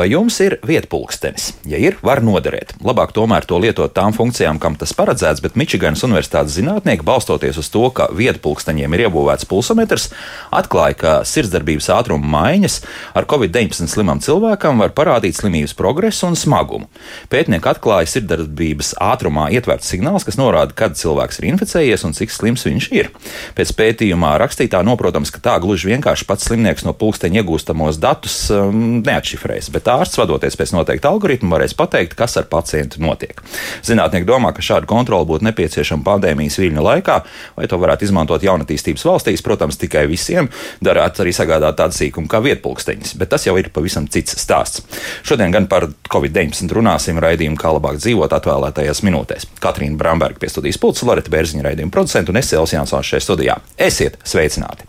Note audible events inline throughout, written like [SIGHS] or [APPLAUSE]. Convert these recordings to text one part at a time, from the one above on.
Vai jums ir vietpulkstenis? Ja ir, var noderēt. Labāk tomēr to lietot tām funkcijām, kam tas paredzēts, bet Mičiganas Universitātes zinātnieki, balstoties uz to, ka vietpulksteņiem ir iebūvēts pulsometrs, atklāja, ka sirdsdarbības ātruma maiņas ar covid-19 slimam cilvēkam var parādīt slimības progresu un smagumu. Pētnieki atklāja sirdsdarbības ātrumā ietverts signāls, kas norāda, kad cilvēks ir inficējies un cik slims viņš ir. Pēc pētījumā rakstītā noprotams, ka tā gluži vienkārši pats slimnieks no pulksteņa iegūstamos datus um, neatšifrēs bet ārsts, vadoties pēc noteikta algoritma, varēs pateikt, kas ar pacientu notiek. Zinātnieki domā, ka šāda kontrola būtu nepieciešama pandēmijas viļņu laikā, vai to varētu izmantot jaunatīstības valstīs. Protams, tikai visiem darētu arī sagādāt tādu sīkumu kā vietpulksteņus, bet tas jau ir pavisam cits stāsts. Šodien gan par Covid-19 runāsim raidījumu, kā labāk dzīvot atvēlētajās minūtēs. Katrīna Bramberga pie studijas pulca, Loreta Bērziņa raidījuma producenta un es Elsijas Jansons šajā studijā. Esiet sveicināti!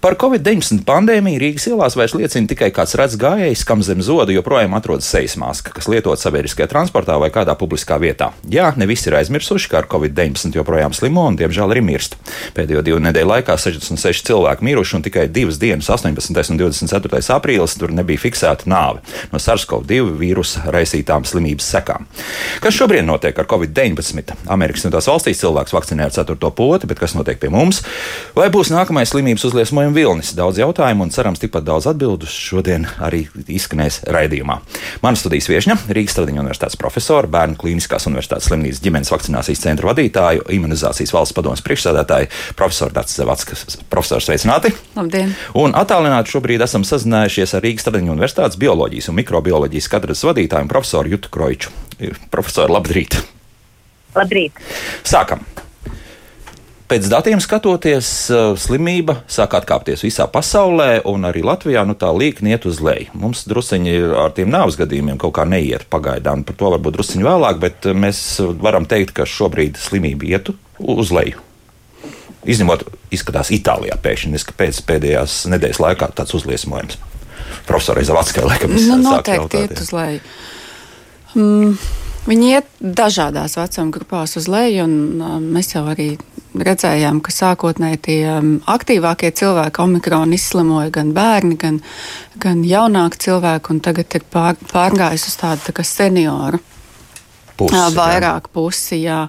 Par Covid-19 pandēmiju Rīgas ielās vairs liecina tikai kāds redz gājējs, kam zem zoda joprojām atrodas sejas maska, kas lietot sabiedriskajā transportā vai kādā publiskā vietā. Jā, ne visi ir aizmirsuši, ka ar Covid-19 joprojām slimo un, diemžēl, arī mirst. Pēdējo divu nedēļu laikā 66 cilvēki miruši un tikai divas dienas, 18. un 24. aprīlis, tur nebija fiksēta nāve no SARS-CoV-2 vīrusa raisītām slimības sekām. Kas šobrīd notiek ar Covid-19? Amerikas Savienotās valstīs cilvēks vakcinē ar 4. poti, bet kas notiek pie mums? Vai būs nākamais slimības uzliesmojuma vilnis. Daudz jautājumu un cerams tikpat daudz atbildu šodien arī izskanēs raidījumā. Mana studijas viesņa Rīgas Stradiņa Universitātes profesora, Bērnu Kliniskās Universitātes slimnīcas ģimenes vakcinācijas centra vadītāju, imunizācijas valsts padomas priekšsēdētāju, profesoru Dārts Zavackas. Profesors, sveicināti! Labdien! Un attālināti šobrīd esam sazinājušies ar Rīgas Stradiņa Universitātes bioloģijas un mikrobioloģijas katedras vadītāju profesoru Jutu Kroiču. Profesori, labdrīt! Labrīt! Sākam! Pēc datiem skatoties, eh, slimība sāk atkāpties visā pasaulē, un arī Latvijā nu, tā līkni iet uz leju. Mums druskuļi ar tiem nāves gadījumiem kaut kā neiet pagaidām, par to varbūt druskuļi vēlāk, bet eh, mēs varam teikt, ka šobrīd slimība iet uz leju. Izņemot, izskatās Itālijā pēkšņi, pēc pēdējās nedēļas laikā tāds uzliesmojums. Profesorai Zavackai, laikam, nu, noteikti iet uz leju. Mm. Viņi iet dažādās vecuma grupās uz leju, un uh, mēs jau arī redzējām, ka sākotnēji tie um, aktīvākie cilvēki omikronu izslimoja gan bērni, gan, gan jaunāki cilvēki, un tagad ir pār, pārgājis uz tādu tā senioru pusi. Vairāk pusi, jā.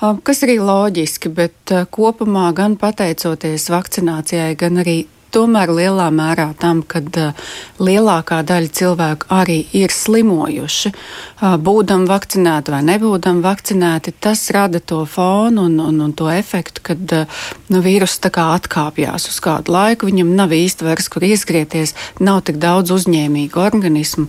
Kas arī loģiski, bet kopumā gan pateicoties vakcinācijai, gan arī tomēr lielā mērā tam, ka uh, lielākā daļa cilvēku arī ir slimojuši, uh, būdam vakcinēti vai nebūdam vakcinēti, tas rada to fonu un, un, un to efektu, kad uh, nu, vīrus atkāpjas uz kādu laiku, viņam nav īsti vairs kur ieskrieties, nav tik daudz uzņēmīgu organismu,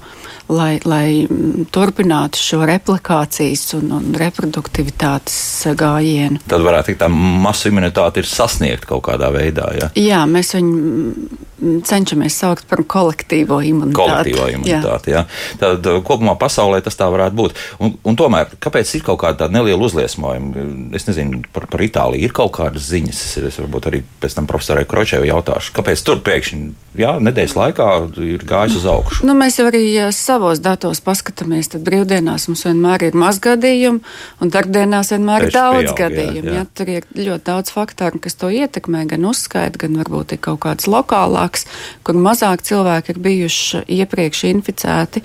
lai, lai mm, turpinātu šo replikācijas un, un reproduktivitātes gājienu. Tad varētu teikt, tā masu imunitāte ir sasniegta kaut kādā veidā. Ja? Jā, mēs viņu 嗯 cenšamies saukt par kolektīvo imunitāti. Kolektīvo imunitāti, jā. jā. Tad uh, kopumā pasaulē tas tā varētu būt. Un, un tomēr, kāpēc ir kaut kāda neliela uzliesmojuma? Es nezinu, par, par Itāliju ir kaut kādas ziņas. Es varbūt arī pēc tam profesorai Kročēju jautāšu, kāpēc tur pēkšņi, jā, nedēļas laikā ir gājis uz augšu. Nu, mēs jau arī savos datos paskatāmies, tad brīvdienās mums vienmēr ir maz gadījumu, un darbdienās vienmēr ir daudz pieaug, gadījumu. Jā, jā. Jā, tur ir ļoti daudz faktoru, kas to ietekmē, gan uzskaita, gan varbūt ir kaut kādas lokālās mazāks, kur mazāk cilvēki ir bijuši iepriekš inficēti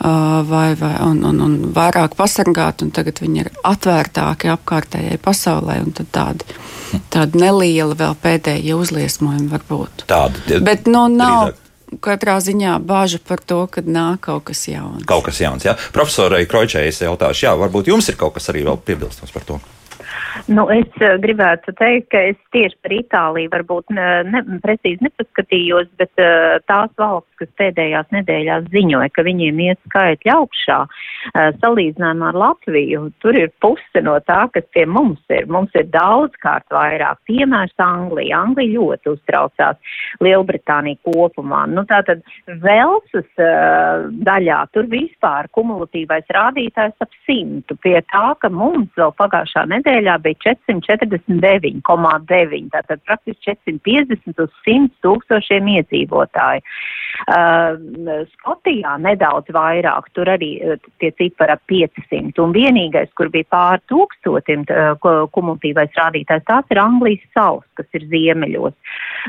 vai, vai, un, un, un vairāk pasargāti, un tagad viņi ir atvērtāki apkārtējai pasaulē. Tādi, tādi nelieli vēl pēdējie uzliesmojumi var būt. Tādi, Bet nu, nav. Drīzāk katrā ziņā bāža par to, ka nāk kaut kas jauns. Kaut kas jauns, jā. Profesorai Kročai es jautāšu, jā, varbūt jums ir kaut kas arī vēl piebilstams par to. Nu, es uh, gribētu teikt, ka es tieši par Itāliju varbūt ne, ne, precīzi nepaskatījos, bet uh, tās valsts, kas pēdējās nedēļās ziņoja, ka viņiem iet skaitļi augšā, uh, salīdzinājumā ar Latviju, tur ir puse no tā, kas pie mums ir. Mums ir daudzkārt vairāk. Piemērs Anglija. Anglija ļoti uztraucās. Lielbritānija kopumā. Nu, tātad Velsas uh, daļā tur vispār kumulatīvais rādītājs ap simtu pie tā, ka mums vēl pagājušā nedēļā bija 449,9, tātad praktiski 450 uz 100 tūkstošiem iedzīvotāju. Uh, Skotijā nedaudz vairāk, tur arī uh, tie cipari ap 500, un vienīgais, kur bija pār tūkstotim uh, kumulatīvais rādītājs, tās ir Anglijas saus, kas ir ziemeļos.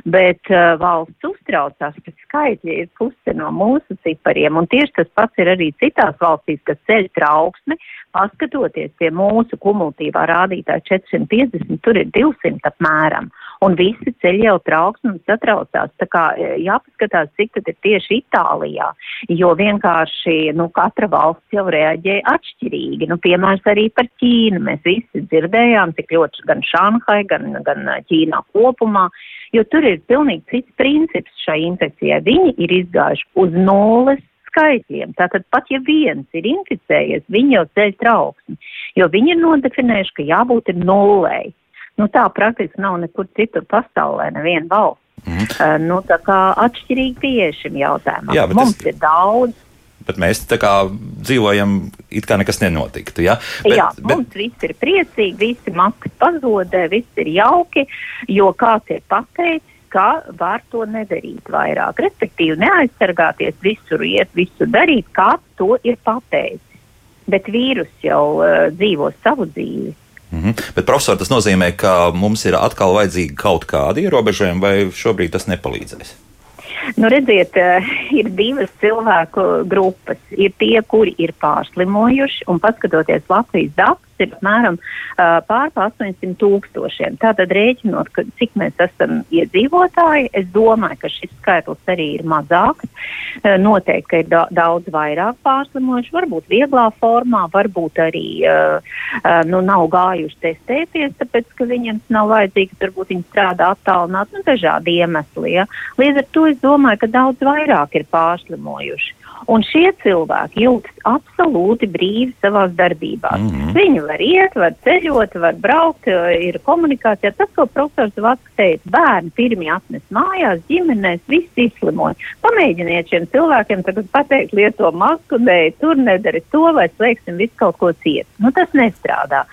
Bet uh, valsts uztraucās, ka skaitļi ir puse no mūsu cipariem, un tieši tas pats ir arī citās valstīs, kas ceļ trauksmi, paskatoties pie mūsu kumulatīvā rādītāja 450, tur ir 200 apmēram un visi ceļ jau trauksmi un satraucās. Tā kā e, jāpaskatās, cik tad ir tieši Itālijā, jo vienkārši, nu, katra valsts jau reaģēja atšķirīgi. Nu, piemērs arī par Ķīnu. Mēs visi dzirdējām, cik ļoti gan Šanhai, gan, gan Ķīnā kopumā, jo tur ir pilnīgi cits princips šai infekcijai. Viņi ir izgājuši uz nulles skaitļiem. Tātad pat ja viens ir inficējies, viņi jau ceļ trauksmi, jo viņi ir nodefinējuši, ka jābūt ir nulēji. Nu, tā praktiski nav nekur citur pasaulē, neviena valsts. Mm. Uh, nu, tā kā atšķirīgi pieeja šim jautājumam. Jā, Mums es... ir daudz. Bet mēs tā kā dzīvojam, it kā nekas nenotiktu. Ja? Bet, Jā, bet... mums viss ir priecīgi, visi maskas pazudē, viss ir jauki, jo kāds ir pateicis, ka var to nedarīt vairāk. Respektīvi, neaizsargāties, visur iet, visu darīt, kāds to ir pateicis. Bet vīrus jau uh, dzīvo savu dzīvi. Mm -hmm. Bet, profesor, tas nozīmē, ka mums ir atkal vajadzīgi kaut kādi ierobežojumi, vai šobrīd tas nepalīdzēs? Nu, redziet, eh, ir divas cilvēku grupas. Ir tie, kuri ir pārslimojuši, un paskatoties Latvijas datus, ir apmēram uh, pār 800 tūkstošiem. Tātad rēķinot, ka, cik mēs esam iedzīvotāji, es domāju, ka šis skaitlis arī ir mazāks. Uh, noteikti, ka ir da daudz vairāk pārslimojuši, varbūt vieglā formā, varbūt arī uh, uh, nu, nav gājuši testēties, tāpēc, ka viņiem nav vajadzīgs, varbūt viņi strādā attālināt, nu, dažādi iemesli. Ja. Līdz ar to es domāju, ka daudz vairāk ir pārslimojuši. Un šie cilvēki jūtas absolūti brīvi savās darbībās. Mm -hmm. Viņi var iet, var ceļot, var braukt, ir komunikācijā. Tas, ko profesors Vats teica, bērni pirmie atnes mājās, ģimenēs, viss izslimoja. Pamēģiniet šiem cilvēkiem tagad pateikt, lieto masku, dēļ, tur nedari to, vai slēgsim visu kaut ko ciet. Nu, tas nestrādā.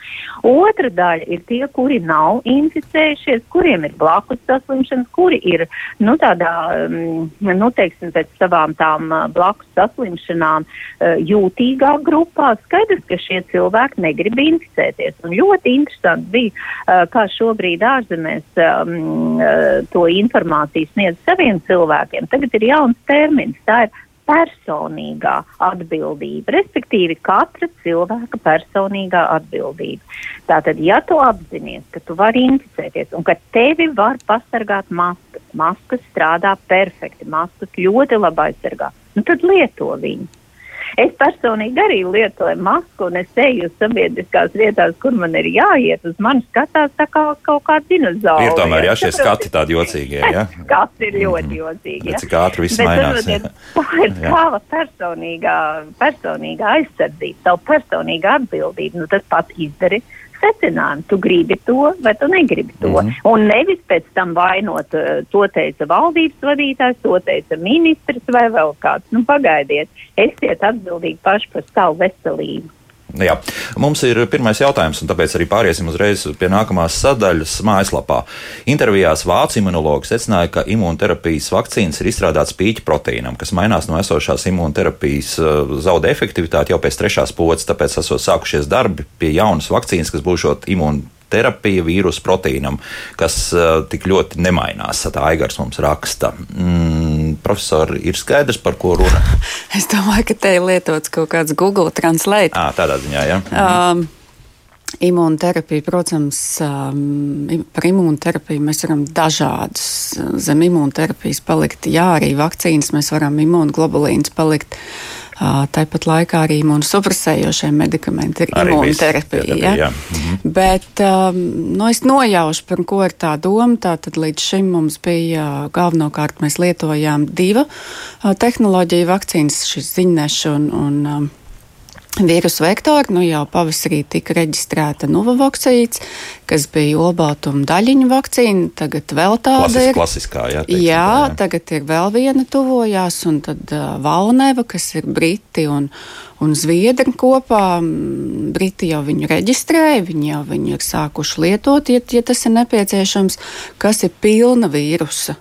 Otra daļa ir tie, kuri nav inficējušies, kuriem ir blakus saslimšanas, kuri ir, nu, tādā, mm, nu, teiksim, pēc savām tām blakus saslimšanām uh, jūtīgā grupā. Skaidrs, ka šie cilvēki negrib inficēties. Un ļoti interesanti bija, uh, kā šobrīd ārzemēs um, to informāciju sniedz saviem cilvēkiem. Tagad ir jauns termins. Tā ir personīgā atbildība, respektīvi katra cilvēka personīgā atbildība. Tātad, ja tu apzinājies, ka tu vari inficēties un ka tevi var pasargāt maskas, maskas strādā perfekti, maskas ļoti labi aizsargā, nu tad lieto viņu. Es personīgi arī lietoju masku, un es eju uz sabiedriskās vietās, kur man ir jāiet. Uz mani skatās tā kā kaut kāda dinozaura. Ir tomēr, jā, šie skati tādi jocīgie, jā? [LAUGHS] Skati ir ļoti mm. jocīgi, jā. Cik ātri viss Bet, mainās. Jā. [LAUGHS] Tā ir tava personīgā, personīgā aizsardzība, tavu personīga atbildība. Nu, tas pats izdari secinājumu. Tu gribi to vai tu negribi to. Mm -hmm. Un nevis pēc tam vainot, eh, to teica valdības vadītājs, to teica ministrs vai vēl kāds. Nu, pagaidiet, esiet atbildīgi paši par savu veselību. Jā. Mums ir pirmais jautājums, un tāpēc arī pāriesim uzreiz pie nākamās sadaļas mājaslapā. Intervijās vācu imunologs secināja, ka imūnterapijas vakcīnas ir izstrādātas pīķa proteīnam, kas mainās no esošās imūnterapijas, uh, zaudē efektivitāti jau pēc trešās podas, tāpēc esot sākušies darbi pie jaunas vakcīnas, kas būs imūnterapija terapija vīrusu proteīnam, kas uh, tik ļoti nemainās. Tā Aigars mums raksta. Mm, profesori, ir skaidrs, par ko runa? [LAUGHS] es domāju, ka te ir lietots kaut kāds Google Translate. À, tādā ziņā, jā. Ja? Um, Imūnoterapija, protams, um, par imūnoterapiju mēs varam dažādus zem imūnoterapijas palikt. Jā, arī vakcīnas mēs varam imūnoglobulīns palikt. Tāpat laikā arī imunosupresējošie medikamenti ir imūnoterapija. Ja? Jā. Mhm. Bet nu, es nojaušu, par ko ir tā doma. Tātad līdz šim mums bija galvenokārt mēs lietojām divu tehnoloģiju vakcīnas, šis ziņnešu un, un vīrusu vektori. Nu, jau pavasarī tika reģistrēta Novavaksīns, kas bija olbaltuma daļiņu vakcīna. Tagad vēl tāda Klasis, ir. Klasiskā, jā, teiksim, Jā, tā, jā. tagad ir vēl viena tuvojās, un tad uh, Valneva, kas ir Briti un, un Zviedri kopā. Briti jau viņu reģistrēja, viņi jau viņu ir sākuši lietot, ja, ja tas ir nepieciešams, kas ir pilna vīrusa.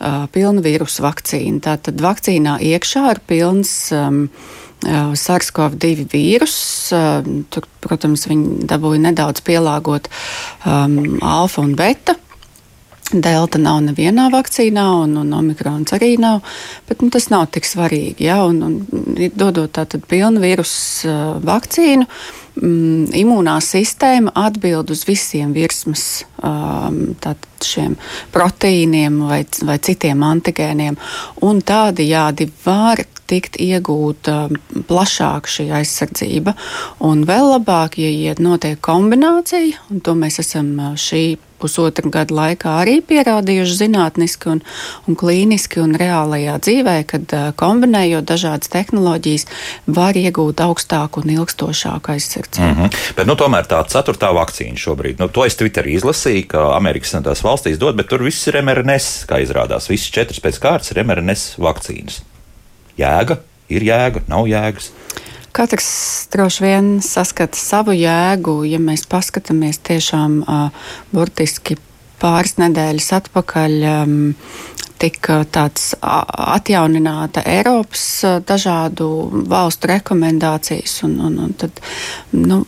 Uh, pilna vīrusu vakcīna. Tātad vakcīnā iekšā ir pilns um, SARS-CoV-2 vīrus. Uh, tur, protams, viņi dabūja nedaudz pielāgot um, alfa un beta. Delta nav nevienā vakcīnā, un, un omikrons arī nav. Bet nu, tas nav tik svarīgi. Ja? Un, un, dodot tādu pilnu vīrusu vakcīnu, mm, imūnā sistēma atbild uz visiem virsmas um, proteīniem vai, vai citiem antigēniem. Un tādējādi var tikt iegūta plašāka šī aizsardzība. Un vēl labāk, ja, notiek kombinācija, un to mēs esam šī pusotra gada laikā arī pierādījuši zinātniski un, un klīniski un reālajā dzīvē, kad kombinējot dažādas tehnoloģijas, var iegūt augstāku un ilgstošāku aizsardzību. Mm -hmm. Bet nu, tomēr tā ceturtā vakcīna šobrīd, nu, to es Twitterī izlasīju, ka Amerikas Savienotās valstīs dod, bet tur viss ir mRNS, kā izrādās. Visas četras pēc kārtas ir mRNS vakcīnas. Jēga ir jēga, nav jēgas. Katrs droši vien saskata savu jēgu, ja mēs paskatāmies tiešām uh, burtiski pāris nedēļas atpakaļ. Um, tika tāds atjaunināta Eiropas dažādu valstu rekomendācijas, un, un, un tad nu,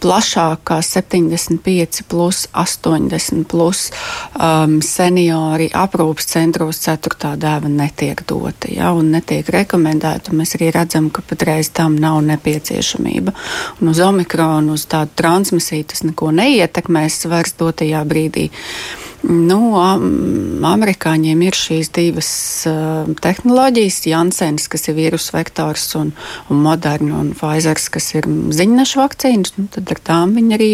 plašākā 75 plus 80 plus um, seniori aprūpas centros 4. dēva netiek dota, ja, un netiek rekomendēta. Mēs arī redzam, ka patreiz tam nav nepieciešamība. Un uz omikronu, uz tādu transmisiju tas neko neietekmēs vairs dotajā brīdī. Nu, amerikāņiem ir šīs divas uh, tehnoloģijas, Jansens, kas ir vīrusu vektors, un, un Moderna un Pfizer, kas ir ziņnešu vakcīnas. Nu, tad ar tām viņi arī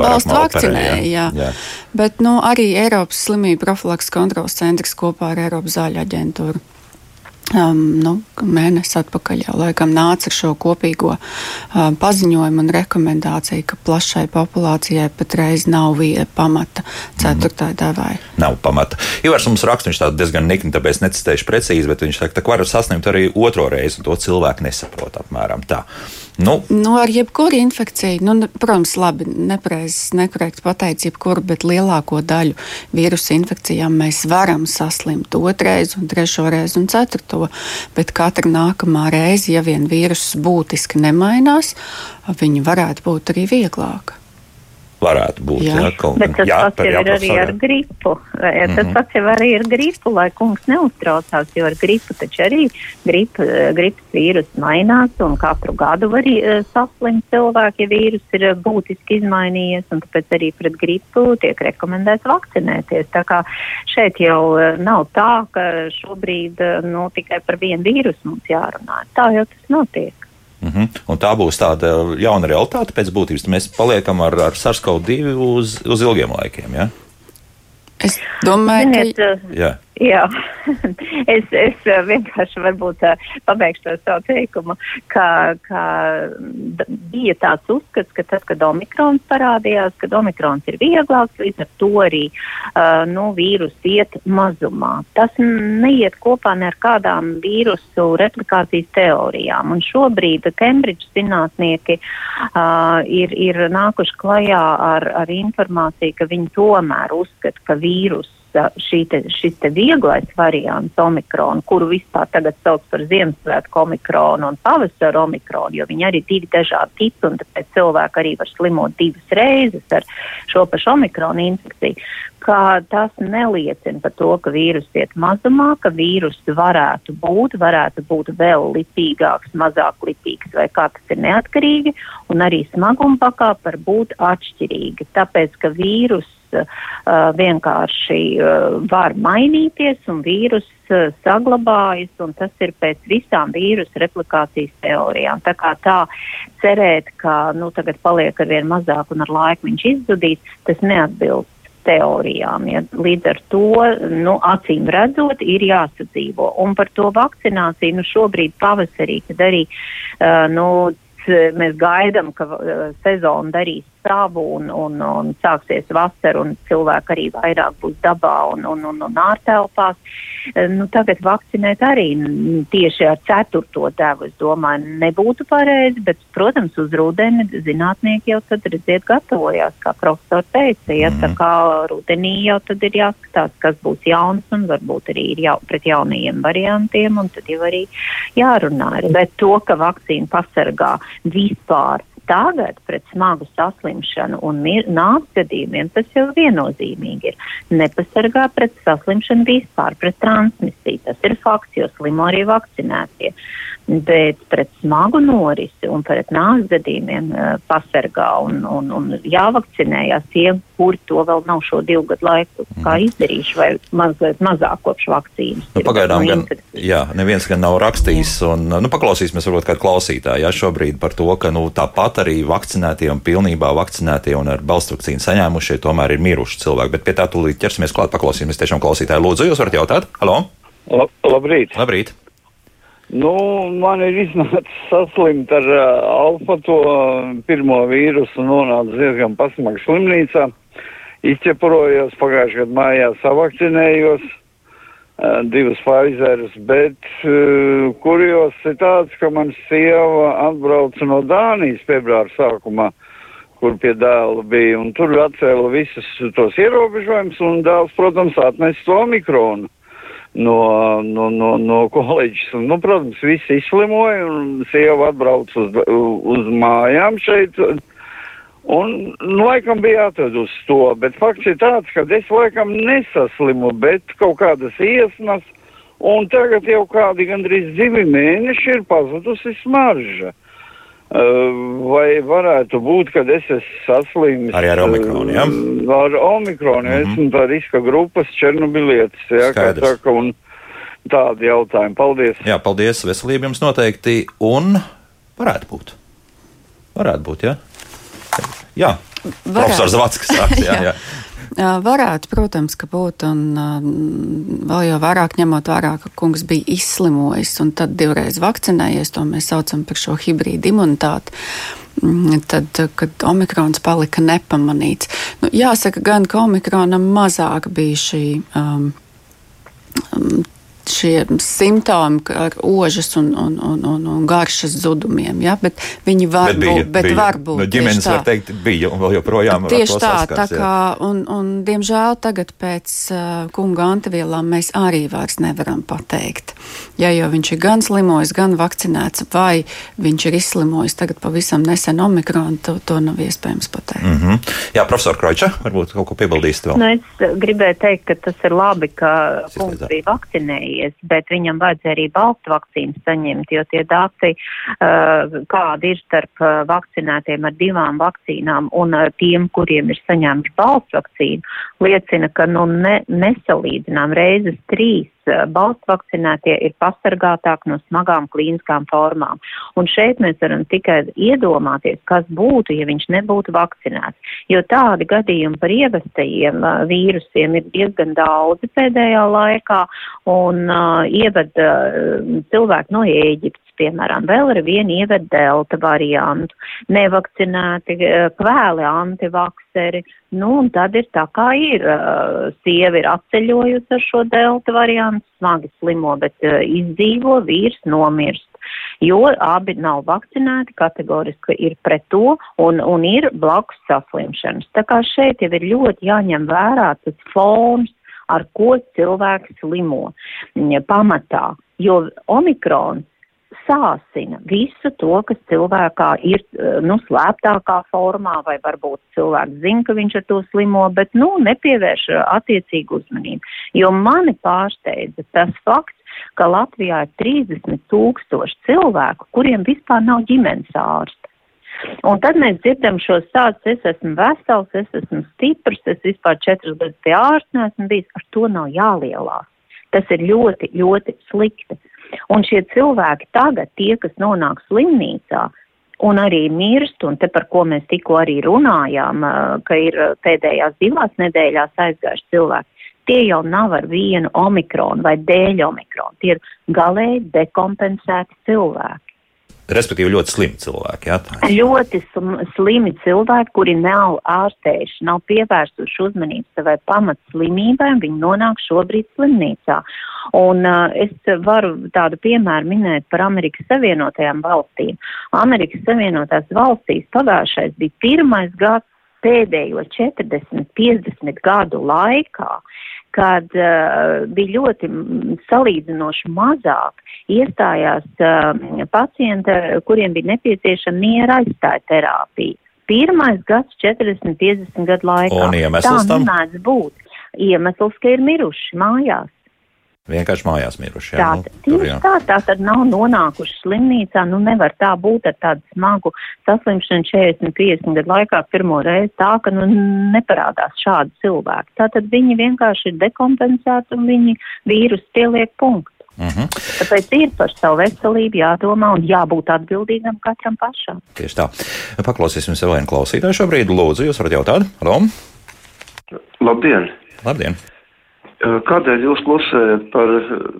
valsts vakcinēja. Jā. Jā. Bet nu, arī Eiropas slimību profilaks kontrols centrs kopā ar Eiropas zāļu aģentūru um, nu, mēnesi atpakaļ jau laikam nāca ar šo kopīgo um, paziņojumu un rekomendāciju, ka plašai populācijai patreiz nav pamata ceturtai devai. Nav pamata. Ivars mums raksta, viņš tādu diezgan nikni, tāpēc necitēšu precīzi, bet viņš saka, ka var sasniegt arī otro reizi, un to cilvēku nesaprot apmēram tā. Nu. Nu, ar jebkuru infekciju, nu, protams, labi, nepareizs, nekorekts pateicis, jebkuru, bet lielāko daļu vīrusu infekcijām mēs varam saslimt otrais, un trešo reizi un ceturto. Bet katra nākamā reize, ja vien vīruss būtiski nemainās, viņi varētu būt arī vieglāki varētu būt. Jā. Jā, kaut, Bet tas jā, pats jau ir arī ar gripu. Mm -hmm. Tas pats jau arī ir gripu, lai kungs neuztraucās, jo ar gripu taču arī gripa, gripas vīrus mainās un katru gadu var uh, saslimt cilvēki, ja vīrus ir būtiski izmainījies, un tāpēc arī pret gripu tiek rekomendēts vakcinēties. Tā kā šeit jau nav tā, ka šobrīd nu, tikai par vienu vīrusu mums jārunā. Tā jau tas notiek. Uh mhm. -huh. Un tā būs tāda jauna realitāte pēc būtības. Mēs paliekam ar, ar SARS-CoV-2 uz, uz ilgiem laikiem. Ja? Es domāju, Ziniet, ka. Jā. Jā, [LAUGHS] es, es vienkārši varbūt pabeigšu to savu teikumu, ka, ka bija tāds uzskats, ka tad, kad omikrons parādījās, kad omikrons ir vieglāks, līdz ar to arī uh, nu, vīrus iet mazumā. Tas neiet kopā ne ar kādām vīrusu replikācijas teorijām. Un šobrīd Kembridžas zinātnieki uh, ir, ir nākuši klajā ar, ar informāciju, ka viņi tomēr uzskata, ka vīrus te, šis te vieglais variants omikrona, kuru vispār tagad sauc par Ziemassvētku omikronu un pavasaru omikronu, jo viņi arī divi dažādi tipi, un tāpēc cilvēki arī var slimot divas reizes ar šo pašu omikronu infekciju, ka tas neliecina par to, ka vīrus iet mazumā, ka vīrus varētu būt, varētu būt vēl lipīgāks, mazāk lipīgs, vai kā tas ir neatkarīgi, un arī smaguma pakāpe var būt atšķirīga, tāpēc, ka vīrus vienkārši uh, var mainīties un vīrus uh, saglabājas, un tas ir pēc visām vīrusu replikācijas teorijām. Tā kā tā cerēt, ka nu, tagad paliek ar vien mazāk un ar laiku viņš izzudīs, tas neatbilst teorijām. Ja. Līdz ar to, nu, acīm redzot, ir jāsadzīvo. Un par to vakcināciju, nu, šobrīd pavasarī, kad arī, uh, nu, mēs gaidām, ka sezona darīs savu un, un, un sāksies vasara un cilvēki arī vairāk būs dabā un, un, un, un ārtelpās. Nu, tagad vakcinēt arī tieši ar ceturto devu, es domāju, nebūtu pareizi, bet, protams, uz rudeni zinātnieki jau tad, redziet, gatavojās, kā profesors teica, ja mm. tā kā rudenī jau tad ir jāskatās, kas būs jauns un varbūt arī ir jau pret jaunajiem variantiem un tad jau arī jārunā. Bet to, ka vakcīna pasargā vispār tagad pret smagu saslimšanu un nāves gadījumiem tas jau viennozīmīgi ir. Nepasargā pret saslimšanu vispār, pret transmisiju. Tas ir fakts, jo slimo arī vakcinētie. Bet pret smagu norisi un pret nāves gadījumiem uh, pasargā un, un, un jāvakcinējās tie, kuri to vēl nav šo divu gadu laiku kā mhm. izdarījuši vai mazliet mazāk kopš vakcīnas. Nu, pagaidām gan, jā, neviens gan nav rakstījis un, nu, paklausīsimies varbūt kādu klausītāju, jā, šobrīd par to, ka, nu, tāpat arī vakcinētie un pilnībā vakcinētie un ar balstvakcīnu saņēmušie tomēr ir miruši cilvēki, bet pie tā tūlīt ķersimies klāt, paklausīsimies tiešām klausītāju. Lūdzu, jūs varat jautāt? Halo! Lab, labrīt! Labrīt! Nu, man ir iznācis [LAUGHS] saslimt ar uh, alfa to uh, pirmo vīrusu, nonāca diezgan pasmaga slimnīcā. Izķeprojos pagājušajā gadā mājā savakcinējos uh, divas Pfizerus, bet uh, kurjos ir tāds, ka man sieva atbrauca no Dānijas februāra sākumā, kur pie dēla bija, un tur atcēla visus tos ierobežojumus, un dēls, protams, atnesa to mikronu no, no, no, no koledžas. Un, nu, protams, visi izslimoja un sieva atbrauc uz, uz mājām šeit. Un, nu, laikam bija atradusi to, bet fakts ir tāds, ka es laikam nesaslimu, bet kaut kādas iesnas, un tagad jau kādi gandrīz divi mēneši ir pazudusi smarža. Vai varētu būt, ka es esmu saslimis arī ar omikronu? Ja? Ar omikronu, mm -hmm. esmu tā riska grupas Černobilietis, ja, kā saka, un tādi jautājumi. Paldies! Jā, paldies, veselība jums noteikti, un varētu būt. Varētu būt, jā. Ja? Jā, varētu. profesors Zavats, kas sāks, [LAUGHS] jā, jā. Varētu, protams, ka būt, un vēl jau vairāk ņemot vērā, ka kungs bija izslimojis un tad divreiz vakcinējies, to mēs saucam par šo hibrīdu imunitāti. Mm, tad, kad omikrons palika nepamanīts, nu, jāsaka, gan ka omikronam mazāk bija šī um, šie simptomi ar ožas un, un, un, un, un garšas zudumiem. Ja? Bet viņi var bet bija, būt, bet bija. var būt. No ģimenes var teikt, bija un vēl joprojām. Tieši tā, saskars, tā kā, un, un diemžēl tagad pēc uh, kunga antivielām mēs arī vairs nevaram pateikt. Ja jau viņš ir gan slimojis, gan vakcinēts, vai viņš ir izslimojis tagad pavisam nesen omikronu, to, to nav iespējams pateikt. Mm -hmm. Jā, profesor Kroča, varbūt kaut ko piebildīsit vēl. Nu, es gribēju teikt, ka tas ir labi, ka kungs bija vakcinējis vakcinējies, bet viņam vajadzēja arī balstu vakcīnu saņemt, jo tie dati, uh, kādi ir starp uh, vakcinētiem ar divām vakcīnām un uh, tiem, kuriem ir saņēmuši balstu vakcīnu, liecina, ka nu ne, nesalīdzinām reizes trīs Eh, balsts vakcinētie ir pasargātāki no smagām klīniskām formām. Un šeit mēs varam tikai iedomāties, kas būtu, ja viņš nebūtu vakcinēts. Jo tādi gadījumi par ievestajiem uh, vīrusiem ir diezgan daudzi pēdējā laikā, un uh, ieved uh, cilvēki no Ēģiptes piemēram, vēl ar vienu ieved delta variantu, nevakcinēti, kvēli antivakseri, nu, un tad ir tā kā ir. Sieva ir atceļojusi ar šo delta variantu, smagi slimo, bet izdzīvo, vīrs nomirst jo abi nav vakcinēti, kategoriski ir pret to un, un ir blakus saslimšanas. Tā kā šeit jau ir ļoti jāņem vērā tas fons, ar ko cilvēks slimo pamatā, jo omikrons sāsina visu to, kas cilvēkā ir, eh, nu, slēptākā formā, vai varbūt cilvēks zina, ka viņš ar to slimo, bet, nu, nepievērš eh, attiecīgu uzmanību. Jo mani pārsteidza tas fakts, ka Latvijā ir 30 tūkstoši cilvēku, kuriem vispār nav ģimenes ārsta. Un tad mēs dzirdam šo stāstu, es esmu vesels, es esmu stiprs, es vispār četras gadus pie ārsta neesmu bijis, ar to nav jālielās. Tas ir ļoti, ļoti slikti. Un šie cilvēki tagad, tie, kas nonāk slimnīcā, un arī mirst, un te par ko mēs tikko arī runājām, ka ir pēdējās divās nedēļās aizgājuši cilvēki, tie jau nav ar vienu omikronu vai dēļ omikronu, tie ir galēji dekompensēti cilvēki. Respektīvi ļoti slimi cilvēki. Jā, tā. Ļoti slimi cilvēki, kuri nav ārstējuši, nav pievērsuši uzmanību savai pamatslimībai, viņi nonāk šobrīd slimnīcā. Un uh, es varu tādu piemēru minēt par Amerikas Savienotajām valstīm. Amerikas Savienotās valstīs pagājušais bija pirmais gads pēdējo 40, 50 gadu laikā, kad uh, bija ļoti salīdzinoši mazāk iestājās uh, pacienti, kuriem bija nepieciešama miera aizstāja terapija. Pirmais gads 40, 50 gadu laikā. Un iemesls tam? Tā mēdz būt. Iemesls, ka ir miruši mājās. Vienkārši mājās miruši. Jā, tā, nu, tur, jā. tā, tā tad nav nonākuši slimnīcā. Nu, nevar tā būt ar tādu smagu saslimšanu 40, 50 gadu laikā pirmo reizi tā, ka nu, neparādās šādi cilvēki. Tātad viņi vienkārši ir dekompensēti un viņi vīrus pieliek punktu. Mhm. -huh. Tāpēc ir par savu veselību jādomā un jābūt atbildīgam katram pašam. Tieši tā. Paklausīsim sev vienu klausītāju šobrīd. Lūdzu, jūs varat jautāt? Rom? Labdien! Labdien! Kādēļ jūs klusējat par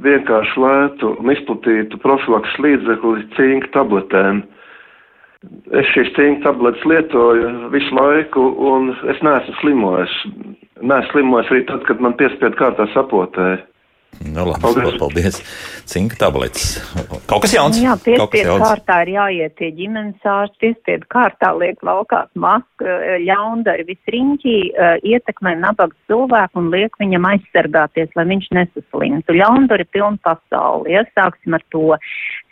vienkārši lētu un izplatītu profilaks līdzekli cinka tabletēm? Es šīs cinka tabletes lietoju visu laiku, un es neesmu slimojis. Neesmu slimojis arī tad, kad man piespiedu kārtā sapotēja. Nu, labi, paldies. paldies. Cinka tabletes. Kaut kas jauns. Jā, piespiedu kārtā ir jāiet pie ģimenes ārsta, piespiedu kārtā liek laukās masku, ļaundari visriņķī, uh, ietekmē nabaga cilvēku un liek viņam aizsargāties, lai viņš nesaslimtu. Ļaundari pilnu pasauli. Iesāksim ar to.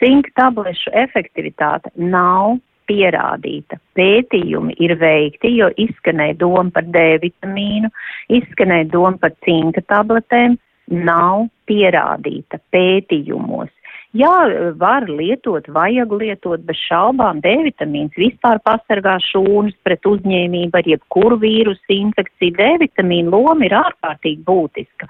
Cinka tablešu efektivitāte nav pierādīta. Pētījumi ir veikti, jo izskanēja doma par D vitamīnu, izskanēja doma par cinka tabletēm nav pierādīta pētījumos. Jā, var lietot, vajag lietot, bez šaubām D vitamīns vispār pasargā šūnas pret uzņēmību ar jebkuru vīrusu infekciju. D vitamīna loma ir ārkārtīgi būtiska.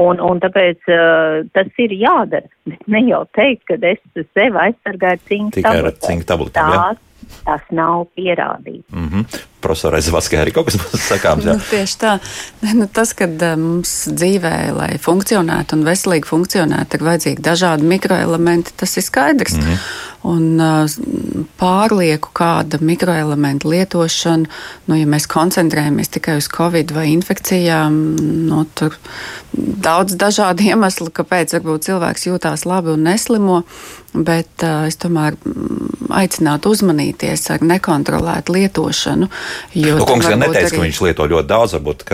Un, un tāpēc uh, tas ir jādara. Bet ne jau teikt, ka es sevi aizsargāju cinku tabletēm. Tikai ar cinku tabletēm. Tas nav pierādīts. Mm -hmm profesorai Zvaskai arī kaut kas būs sakāms. Nu, tieši tā. Nu, tas, ka eh, mums dzīvē, lai funkcionētu un veselīgi funkcionētu, ir vajadzīgi dažādi mikroelementi, tas ir skaidrs. Mm -hmm. Un uh, pārlieku kāda mikroelementa lietošana, nu, ja mēs koncentrējamies tikai uz covid vai infekcijām, nu, tur daudz dažādu [LAUGHS] iemeslu, kāpēc varbūt cilvēks jūtās labi un neslimo, bet uh, es tomēr mm, aicinātu uzmanīties ar nekontrolētu lietošanu. Nu, kungs gan neteica, arī... ka viņš lieto ļoti daudz, varbūt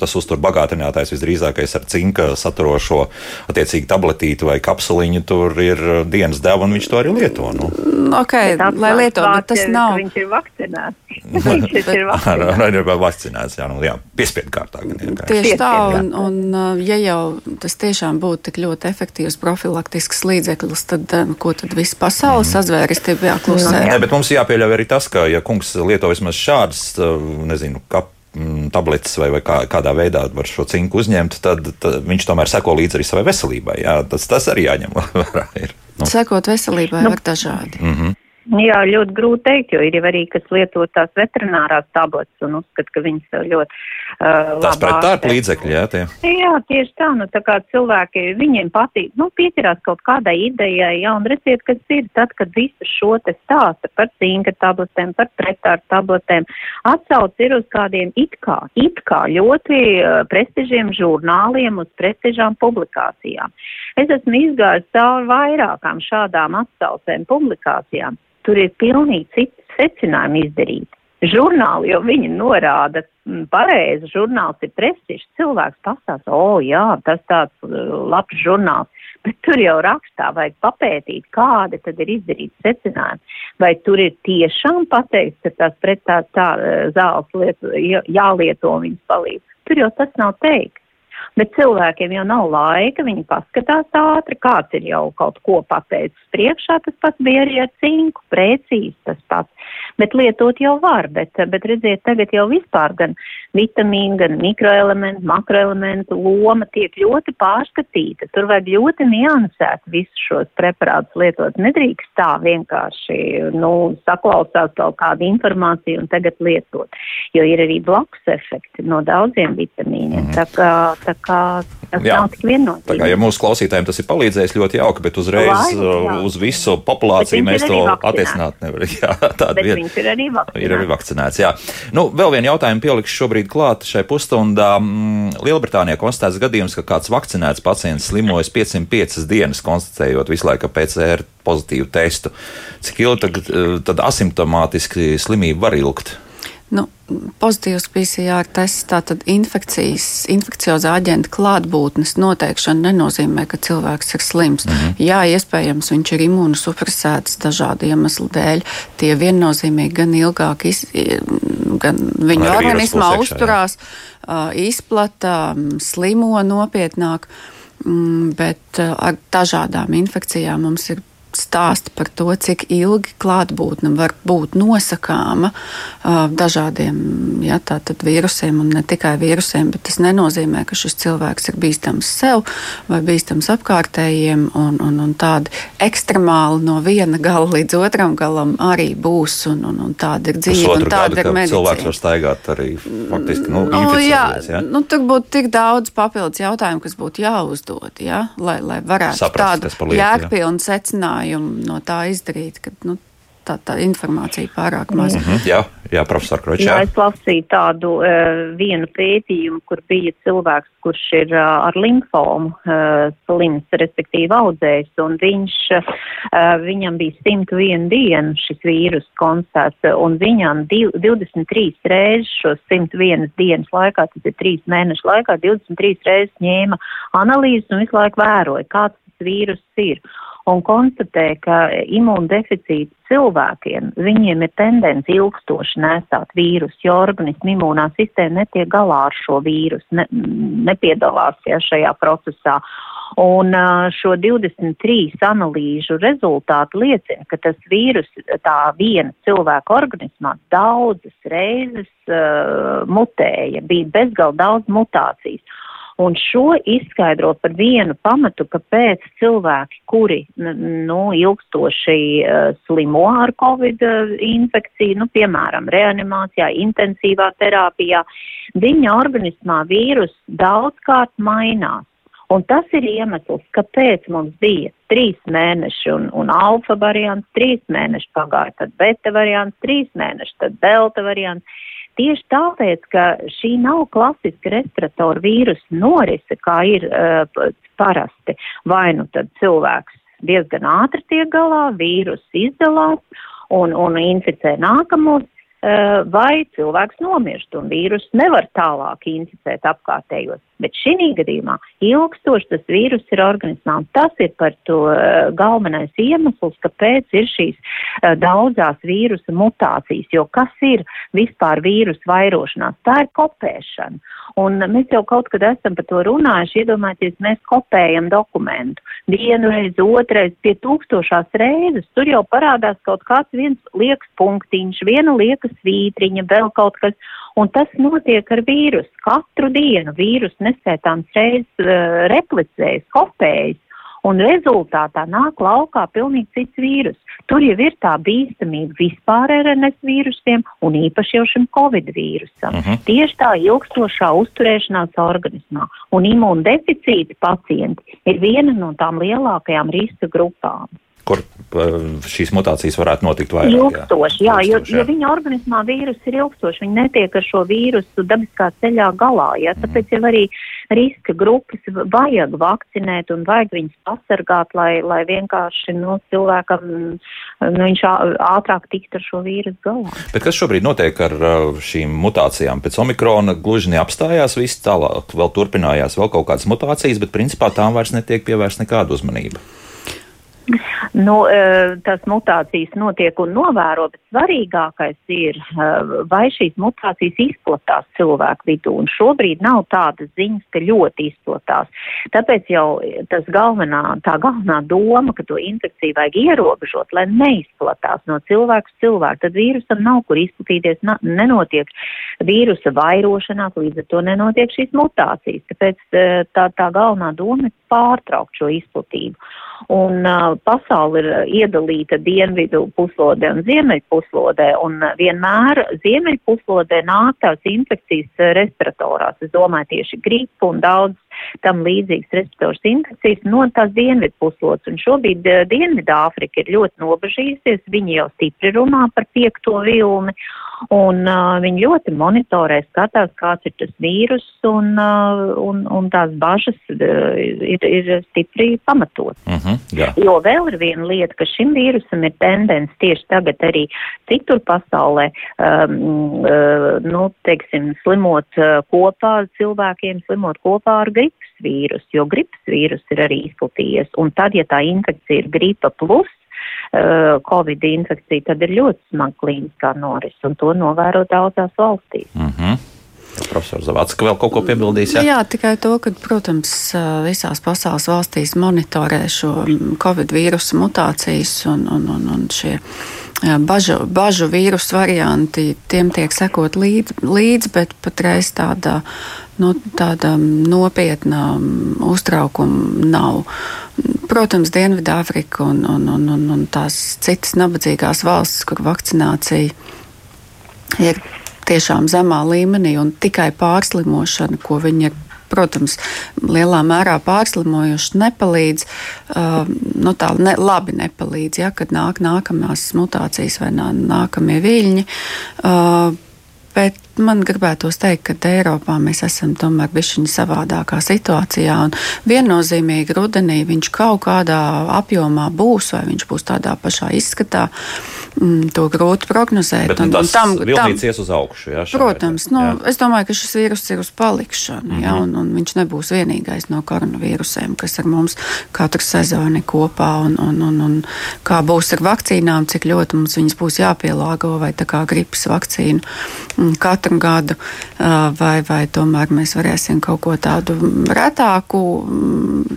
tas uztur bagātinātājs visdrīzākais ar cinka saturošo attiecīgi tabletīti vai kapsuliņu, tur ir dienas deva un viņš to arī lieto. Nu. Ok, lai lieto, bet tas nav. Viņš ir vakcinēts. [LAUGHS] viņš ir vakcinēts. Jā, nu, jā piespiedu kārtā. Gan, Tieši tā, un, un uh, ja jau tas tiešām būtu tik ļoti efektīvs profilaktisks līdzeklis, tad uh, ko tad viss pasaules mm. sazvērestība jāklusē? Nē, bet mums jāpieļauj arī tas, ka, ja kungs lieto vismaz šādas Uh, nezinu, kap, mm, tabletes vai, vai kā, kādā veidā var šo cinku uzņemt, tad, tad viņš tomēr seko līdzi arī savai veselībai. Jā, tas, tas arī jāņem [LAUGHS] vērā. Nu. Sekot veselībai nu, var dažādi. Mm -hmm. Jā, ļoti grūti teikt, jo ir jau arī, kas lieto tās veterinārās tabletes un uzskata, ka viņas ļoti uh, tās pretārta līdzekļi, jā, tie. Jā, tieši tā, nu tā kā cilvēki, viņiem patīk, nu, pieķerās kaut kādai idejai, jā, un redziet, kas ir tad, kad visu šo te stāsta par cinka tabletēm, par pretārta tabletēm, atsauc ir uz kādiem it kā, it kā ļoti uh, prestižiem žurnāliem, uz prestižām publikācijām. Es esmu izgājis cauri vairākām šādām atsaucēm publikācijām tur ir pilnīgi citi secinājumi izdarīti. Žurnāli jau viņi norāda mm, pareizi, žurnāls ir prestižs, cilvēks pastāsta, o oh, jā, tas tāds uh, labs žurnāls, bet tur jau rakstā vajag papētīt, kādi tad ir izdarīti secinājumi, vai tur ir tiešām pateikts, ka tās pret tā, tā uh, zāles lietu, jālieto viņas palīdz. Tur jau tas nav teikt. Bet cilvēkiem jau nav laika, viņi paskatās ātri, kāds ir jau kaut ko pateicis priekšā, tas pats bija arī ar cinku, precīzi tas pats. Bet lietot jau var, bet, bet redziet, tagad jau vispār gan vitamīnu, gan mikroelementu, makroelementu loma tiek ļoti pārskatīta. Tur vajag ļoti niansēt visus šos preparātus lietot. Nedrīkst tā vienkārši, nu, saklausās kaut kādu informāciju un tagad lietot, jo ir arī blakus efekti no daudziem vitamīniem. Mm. Tā kā, tā kā Tas Jā. nav tik viennozīmīgi. Tā kā ja mūsu klausītājiem tas ir palīdzējis ļoti jauki, bet uzreiz Lai, jā. uh, uz visu populāciju mēs to attiecināt nevaram. [LAUGHS] Jā, tāda Bet vieta. viņš ir arī vakcinēts. Ir arī vakcinēts. Jā. Nu, vēl vienu jautājumu pielikšu šobrīd klāt šai pusstundā. Mm, Lielbritānijā konstatēts gadījums, ka kāds vakcinēts pacients slimojas 505 dienas, konstatējot visu laiku PCR pozitīvu testu. Cik ilgi tad, eh, tad asimptomātiski slimība var ilgt? Nu, pozitīvs PCR tests, tātad infekcijas, infekciozā aģenta klātbūtnes noteikšana nenozīmē, ka cilvēks ir slims. Mm -hmm. Jā, iespējams, viņš ir imūnosupresēts dažādu iemeslu dēļ. Tie viennozīmīgi gan ilgāk, iz, gan viņa vīrusu organismā jā. uzturās, ā, izplata, slimo nopietnāk. Mm, Bet ar dažādām infekcijām mums ir stāsti par to, cik ilgi klātbūtne var būt nosakāma uh, dažādiem ja, vīrusiem, un ne tikai vīrusiem, bet tas nenozīmē, ka šis cilvēks ir bīstams sev vai bīstams apkārtējiem, un, un, un tādi ekstremāli no viena gala līdz otram galam arī būs, un, un, un tāda ir dzīve, un tāda gadu, ir ka cilvēks var medicīna. staigāt arī faktiski nu, Nu, jā. Ja? nu, tur būtu tik daudz papildus jautājumu, kas būtu jāuzdod, ja? lai, lai varētu Saprast, jā. jēgpilnu secinājumu no tā izdarīt, ka nu, tā, tā informācija pārāk maz. Mhm, jā, jā, profesor Kročs. Jā, es lasīju tādu uh, vienu pētījumu, kur bija cilvēks, kurš ir uh, ar limfomu uh, slims, respektīvi audzējs, un viņš, uh, viņam bija 101 dienu šis vīrus konstatēts, un viņam div, 23 reizes šo 101 dienas laikā, tas ir 3 mēnešu laikā, 23 reizes ņēma analīzes un visu laiku vēroja, kāds tas vīrus ir un konstatēja, ka imūndeficīts cilvēkiem, viņiem ir tendence ilgstoši nesāt vīrusu, jo organismu imūnā sistēma netiek galā ar šo vīrusu, ne, nepiedalās ja, šajā procesā. Un šo 23 analīžu rezultāti liecina, ka tas vīrus tā viena cilvēka organismā daudzas reizes uh, mutēja, bija bezgalīgi daudz mutācijas. Un šo izskaidro par vienu pamatu, kāpēc cilvēki, kuri nu, ilgstoši uh, slimo ar covid uh, infekciju, nu, piemēram, reanimācijā, intensīvā terapijā, viņa organismā vīrus daudzkārt mainās. Un tas ir iemesls, kāpēc mums bija trīs mēneši un, un alfa variants, trīs mēneši pagāja, tad beta variants, trīs mēneši, tad delta variants. Tieši tāpēc, ka šī nav klasiska respiratoru vīrusu norise, kā ir uh, parasti. Vai nu tad cilvēks diezgan ātri tiek galā, vīrus izdalās un, un inficē nākamos, uh, vai cilvēks nomirst un vīrus nevar tālāk inficēt apkārtējos. Bet šī gadījumā ilgstoši tas vīrus ir organismā. Tas ir par to uh, galvenais iemesls, kāpēc ir šīs uh, daudzās vīrusa mutācijas. Jo kas ir vispār vīrusu vairošanās? Tā ir kopēšana. Un mēs jau kaut kad esam par to runājuši. Iedomājieties, mēs kopējam dokumentu. Vienu reizi, otrais, pie tūkstošās reizes. Tur jau parādās kaut kāds viens liekas punktiņš, viena liekas vītriņa, vēl kaut kas. Un tas notiek ar vīrusu. Katru dienu vīrus neskaitāms reizes uh, replicējas, kopējas. Un rezultātā nāk laukā pilnīgi cits vīrus. Tur jau ir tā bīstamība vispār RNS vīrusiem un īpaši jau šim covid vīrusam. Mhm. Tieši tā ilgstošā uzturēšanās organismā. Un imūndeficīta pacienti ir viena no tām lielākajām riska grupām. Kur uh, šīs mutācijas varētu notikt vairāk? Ilgstoši, jā, jo, Ilgstoši, jo viņa organismā vīrus ir ilgstoši, viņa netiek ar šo vīrusu dabiskā ceļā galā, jā, tāpēc jau arī riska grupas vajag vakcinēt un vajag viņus pasargāt, lai, lai vienkārši, nu, cilvēkam, nu, viņš ātrāk tikt ar šo vīrusu galā. Bet kas šobrīd notiek ar šīm mutācijām? Pēc omikrona gluži neapstājās, viss tālāk vēl turpinājās vēl kaut kādas mutācijas, bet principā tām vairs netiek pievērsta nekāda uzmanība. Nu, eh, tas mutācijas notiek un novēro, bet svarīgākais ir, eh, vai šīs mutācijas izplatās cilvēku vidū. Un šobrīd nav tādas ziņas, ka ļoti izplatās. Tāpēc jau tas galvenā, tā galvenā doma, ka to infekciju vajag ierobežot, lai neizplatās no cilvēka uz cilvēku. Tad vīrusam nav kur izplatīties, nenotiek vīrusa vairošanās, līdz ar to nenotiek šīs mutācijas. Tāpēc eh, tā, tā galvenā doma ir pārtraukt šo izplatību. Un uh, pasauli ir iedalīta dienvidu puslodē un ziemeļu puslodē, un vienmēr ziemeļu puslodē nāk tās infekcijas respiratorās. Es domāju tieši gripu un daudz tam līdzīgas respirators infekcijas no tās dienvidu puslodes. Un šobrīd uh, Dienvidāfrika ir ļoti nobežījusies, viņi jau stipri runā par piekto vilni. Un uh, viņi ļoti monitorē, skatās, kāds ir tas vīrus, un, uh, un, un tās bažas uh, ir, ir stipri pamatot. Uh -huh, jā. jo vēl ir viena lieta, ka šim vīrusam ir tendence tieši tagad arī citur pasaulē, um, uh, nu, teiksim, slimot uh, kopā cilvēkiem, slimot kopā ar gripas vīrusu, jo gripas vīrus ir arī izplatījies. Un tad, ja tā infekcija ir gripa plus, uh, Covid infekcija, tad ir ļoti smaga klīniskā noris, un to novēro daudzās valstīs. Uh -huh. Profesors Zavats, ka vēl kaut ko piebildīs? Jā, jā tikai to, ka, protams, visās pasaules valstīs monitorē šo Covid vīrusu mutācijas un, un, un, un šie bažu, bažu vīrusu varianti, tiem tiek sekot līdzi, līdz, bet patreiz tāda, nu, tāda nopietna uztraukuma nav. Protams, Dienvidāfrika un, un, un, un, un tās citas nabadzīgās valstis, kur vakcinācija ir tiešām zemā līmenī un tikai pārslimošana, ko viņi ir protams, lielā mērā pārslimojuši, nepalīdz. Uh, nu, tā ne, labi nepalīdz, ja, kad nāk nākamās mutācijas vai nā, nākamie viļņi. Uh, Bet man gribētos teikt, ka Eiropā mēs esam tomēr bijuši savādākā situācijā. Viennozīmīgi rudenī viņš kaut kādā apjomā būs, vai viņš būs tādā pašā izskatā. Mm, to grūti prognozēt. Bet, un, un tam tam ies uz augšu. Jā, protams, nu, jā. es domāju, ka šis vīrus ir uz palikšanu, mm -hmm. jā, un, un viņš nebūs vienīgais no koronavīrusiem, kas ar mums katru sezoni kopā. Un, un, un, un kā būs ar vakcīnām, cik ļoti mums viņas būs jāpielāgo, vai tā kā gripas vakcīnu katru gadu, vai, vai tomēr mēs varēsim kaut ko tādu retāku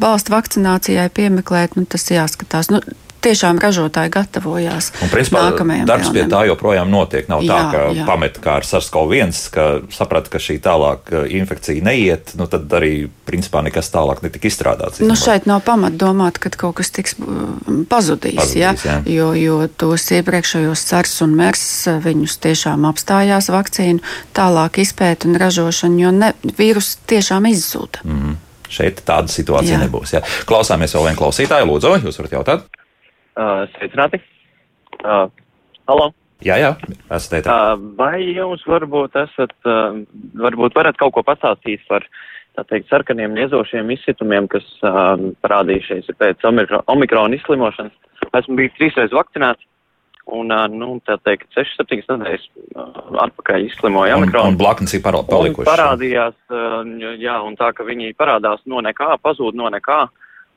valstu vakcinācijai piemeklēt, nu, tas jāskatās. Nu, tiešām ražotāji gatavojās. Un, principā, darbs pie tā joprojām notiek. Nav jā, tā, ka jā. pamet kā ar SARS-CoV-1, ka saprata, ka šī tālāk infekcija neiet, nu tad arī principā nekas tālāk netika izstrādāts. Nu, šeit nav pamata domāt, ka kaut kas tiks pazudīs. Pazudīs, ja? jā. jo, jo tos iepriekšējos SARS un MERS viņus tiešām apstājās vakcīnu tālāk izpēt un ražošanu, jo ne, vīrus tiešām izzūda. Mm -hmm. Šeit tāda situācija Jā. nebūs. Jā. Klausāmies vēl vienu klausītāju. Lūdzu, jūs varat jautāt? Uh, sveicināti. Uh, halo. Jā, jā, esat teikt. Uh, vai jūs varbūt esat, uh, varbūt varat kaut ko pastāstīt par, tā teikt, sarkaniem niezošiem izsitumiem, kas uh, parādījušies pēc omikro- omikrona izslimošanas? Esmu bijis trīsreiz vakcinēts. Un, uh, nu, tā teikt, 6-7 nedēļas uh, atpakaļ izslimoja Un, omikronu. un blaknes ir Un palikušas. parādījās, uh, jā, un tā, ka viņi parādās no nekā, pazūd no nekā.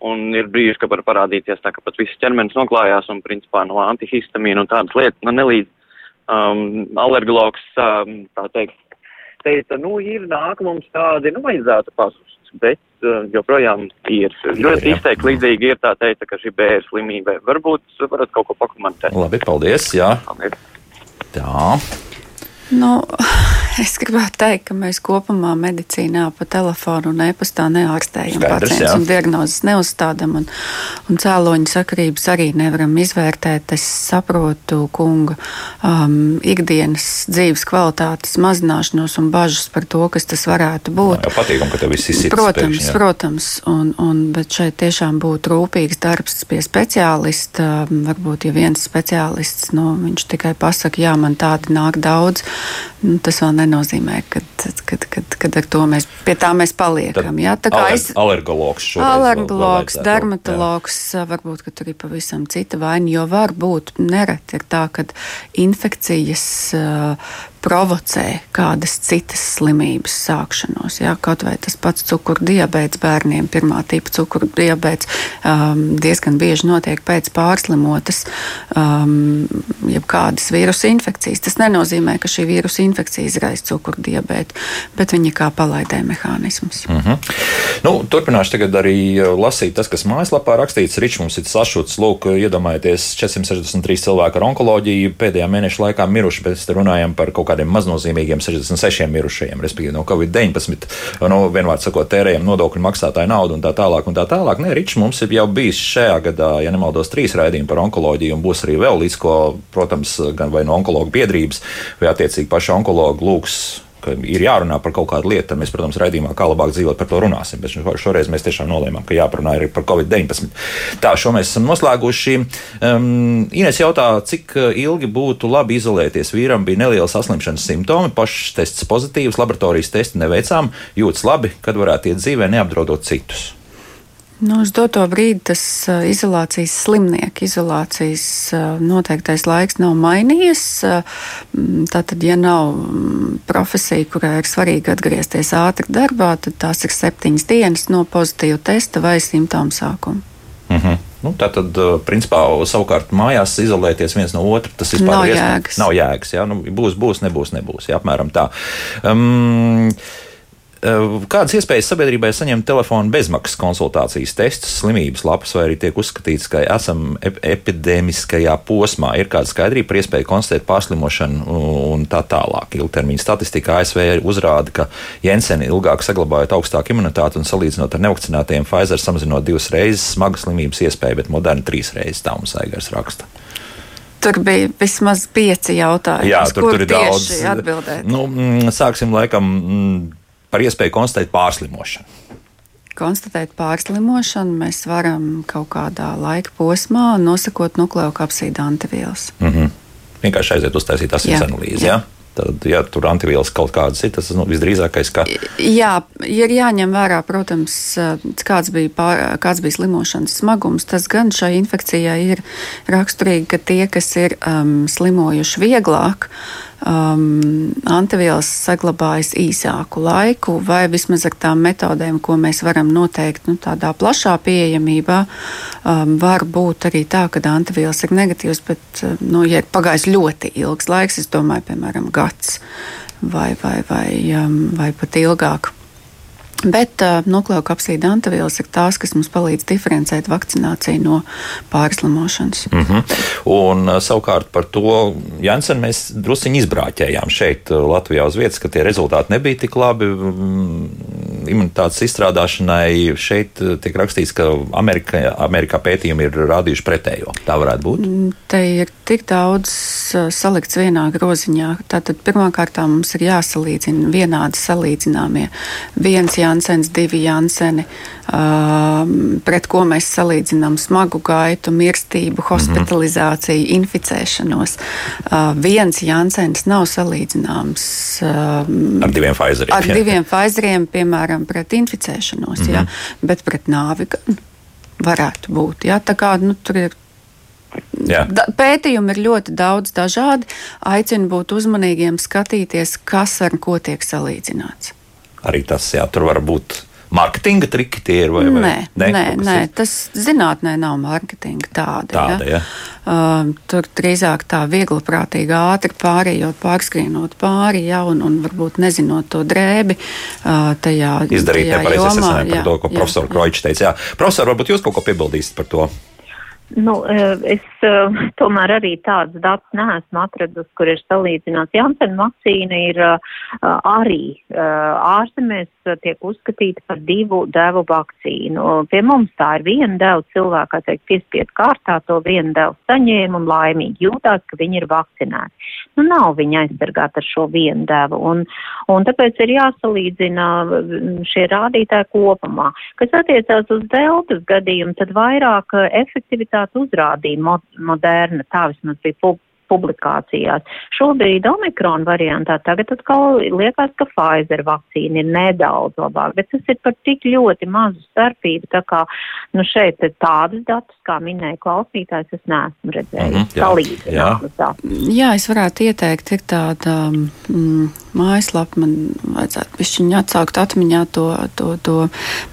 Un ir brīži, kad var parādīties tā, ka pat viss ķermenis noklājās un, principā, no antihistamīna un tādas lietas man nelīdz. Um, alergologs, um, tā teikt, teica, nu, ir nāk mums tādi, nu, vajadzētu pazust, bet uh, joprojām ir. Ļoti izteikti līdzīgi ir tā teica, ka šī bērns slimība. Varbūt varat kaut ko pakomentēt. Labi, paldies. Jā, Paldies. tā. Nu, [SIGHS] es gribētu teikt, ka mēs kopumā medicīnā pa telefonu un e-pastā neārstējam pacientus un diagnozes neuzstādām. Un, un cēloņu sakarības arī nevaram izvērtēt. Es saprotu kunga um, ikdienas dzīves kvalitātes mazināšanos un bažas par to, kas tas varētu būt. Jā, patīkam, ka tev viss izsits. Protams, pēkšņi, protams, un, un, bet šeit tiešām būtu rūpīgs darbs pie speciālista. Varbūt, ja viens speciālists, nu, viņš tikai pasaka, jā, man tādi nāk daudz, nu, tas vēl nenozīmē, ka kad, kad, kad ar to mēs pie tā mēs paliekam. Jā, tā kā Aler, es. alergologs Alergologs, dermatologs, varbūt ka tur ir pavisam cita vaina, jo var būt nereti ir tā, ka infekcijas provocē kādas citas slimības sākšanos. Jā, kaut vai tas pats cukuru diabetes bērniem, pirmā tipa cukuru diabetes um, diezgan bieži notiek pēc pārslimotas, um, kādas vīrusu infekcijas. Tas nenozīmē, ka šī vīrusu infekcija izraisa cukuru diabetu, bet viņa kā palaidē mehānisms. Mm -hmm. nu, turpināšu tagad arī uh, lasīt tas, kas mājaslapā rakstīts. Ričs mums ir sašuts, lūk, iedomājieties, 463 cilvēki ar onkoloģiju pēdējā mēneša laikā miruši, bet runājam par kaut kādiem maznozīmīgiem 66 mirušajiem, respektīvi no Covid-19. Nu, vienmēr sakot, tērējam nodokļu maksātāju naudu un tā tālāk. Un tā tālāk. Nē, Ričs mums ir jau bijis šajā gadā, ja nemaldos, trīs raidījumi par onkoloģiju, un būs arī vēl līdz ko, protams, gan vai no onkologu biedrības, vai attiecīgi paša onkologa lūgs ka ir jārunā par kaut kādu lietu, tad mēs, protams, raidījumā kā labāk dzīvot par to runāsim. Bet šoreiz mēs tiešām nolēmām, ka jāparunā arī par Covid-19. Tā, šo mēs esam noslēguši. Um, Ines jautā, cik ilgi būtu labi izolēties. Vīram bija neliela saslimšanas simptomi, pašs tests pozitīvs, laboratorijas testi neveicām, jūtas labi, kad varētu iet dzīvē, neapdraudot citus. Nu, uz doto brīdi tas uh, izolācijas slimnieka izolācijas uh, noteiktais laiks nav mainījies. Uh, tātad, ja nav profesija, kurai ir svarīgi atgriezties ātri darbā, tad tās ir septiņas dienas no pozitīva testa vai simptomu sākuma. Mm -hmm. Nu, tā tad, principā, savukārt mājās izolēties viens no otra, tas vispār nav jēgas. Nav jēgas jā? Nu, būs, būs, nebūs, nebūs. Jā, apmēram tā. Um, kādas iespējas sabiedrībai saņemt telefonu bezmaksas konsultācijas testus, slimības lapas, vai arī tiek uzskatīts, ka esam ep epidēmiskajā posmā? Ir kāda skaidrība par iespēju konstatēt pārslimošanu un tā tālāk. Ilgtermiņa statistika ASV uzrāda, ka Jenseni ilgāk saglabājot augstāku imunitāti un salīdzinot ar nevakcinētajiem Pfizer samazinot divas reizes smagu slimības iespēju, bet moderni trīs reizes tā mums aigars raksta. Tur bija vismaz pieci jautājumi. Jā, tur, tur ir daudz. Atbildēt. Nu, mm, sāksim laikam mm, par iespēju konstatēt pārslimošanu? Konstatēt pārslimošanu mēs varam kaut kādā laika posmā, nosakot nukleokapsīdu antivielas. Mm -hmm. Vienkārši aiziet uztaisīt asins analīzi. Jā. Jā? Tad, ja tur antivielas kaut kādas ir, tas nu, visdrīzākais, ka. Jā, ir jāņem vērā, protams, kāds bija, pār, kāds bija slimošanas smagums. Tas gan šai infekcijai ir raksturīgi, ka tie, kas ir um, slimojuši vieglāk, uh, um, antivielas saglabājas īsāku laiku, vai vismaz ar tām metodēm, ko mēs varam noteikt nu, tādā plašā pieejamībā, um, var būt arī tā, ka antivielas ir negatīvas, bet, nu, ja ir pagājis ļoti ilgs laiks, es domāju, piemēram, gads vai, vai, vai, um, vai pat ilgāk. Bet uh, nukleokapsīda antivielas ir tās, kas mums palīdz diferencēt vakcināciju no pārslimošanas. Mm -hmm. Un uh, savukārt par to Jansen mēs druskuļi izbrāķējām šeit, uh, Latvijā, uz vietas, ka tie rezultāti nebija tik labi. Imunitātes izstrādāšanai šeit uh, tiek rakstīts, ka Amerika, Amerikā pētījumi ir rādījuši pretējo. Tā varētu būt. Mm, te ir tik daudz uh, salikts vienā groziņā. Tātad pirmkārt mums ir jāsalīdzina vienādi salīdzināmie. Viens Jansens, divi Janseni, uh, pret ko mēs salīdzinām smagu gaitu, mirstību, hospitalizāciju, mm -hmm. inficēšanos. Uh, viens Jansens nav salīdzināms uh, ar diviem Pfizeriem. Ar diviem Pfizeriem, piemēram, pret inficēšanos, mm -hmm. jā, bet pret nāvi gan varētu būt. Jā, tā kā nu, tur ir Jā. Pētījumi ir ļoti daudz dažādi. Aicinu būt uzmanīgiem, skatīties, kas ar ko tiek salīdzināts arī tas, jā, tur var būt Marketinga triki tie ir vai, vai nē? Nē, nē, nē tas zinātnē nav mārketinga tāda. tāda ja? Ja. Uh, tur drīzāk tā viegli, prātīgi, ātri pārējot, pārskrīnot pāri, ja, un, un varbūt nezinot to drēbi. Uh, tajā, Izdarīt tajā pareizi secinājumu par to, ko profesors Kroičs teica. Jā. Profesor, varbūt jūs kaut ko piebildīsiet par to? Nu, es tomēr arī tādus datus neesmu atradusi, kur ir salīdzināts. Janssen vakcīna ir arī ārzemēs tiek uzskatīta par divu devu vakcīnu. Pie mums tā ir viena deva cilvēka, kā teikt, piespiedu kārtā to vienu devu saņēma un laimīgi jūtās, ka viņi ir vakcinēti. Nu, nav viņi aizsargāti ar šo vienu devu, un, un tāpēc ir jāsalīdzina šie rādītāji kopumā. Kas attiecās uz deltas gadījumu, tad vairāk efektivitāte uzrādīja mo moderna, tā vismaz bija publikācijās. Šobrīd Omikron variantā tagad atkal liekas, ka Pfizer vakcīna ir nedaudz labāka, bet tas ir par tik ļoti mazu starpību, tā kā, nu, šeit tādas datus, kā minēja klausītājs, es neesmu redzējis. Mm -hmm, jā, jā. jā, es varētu ieteikt, ir tāda mm, mājaslapa, man vajadzētu pišķiņu atsaukt atmiņā to, to, to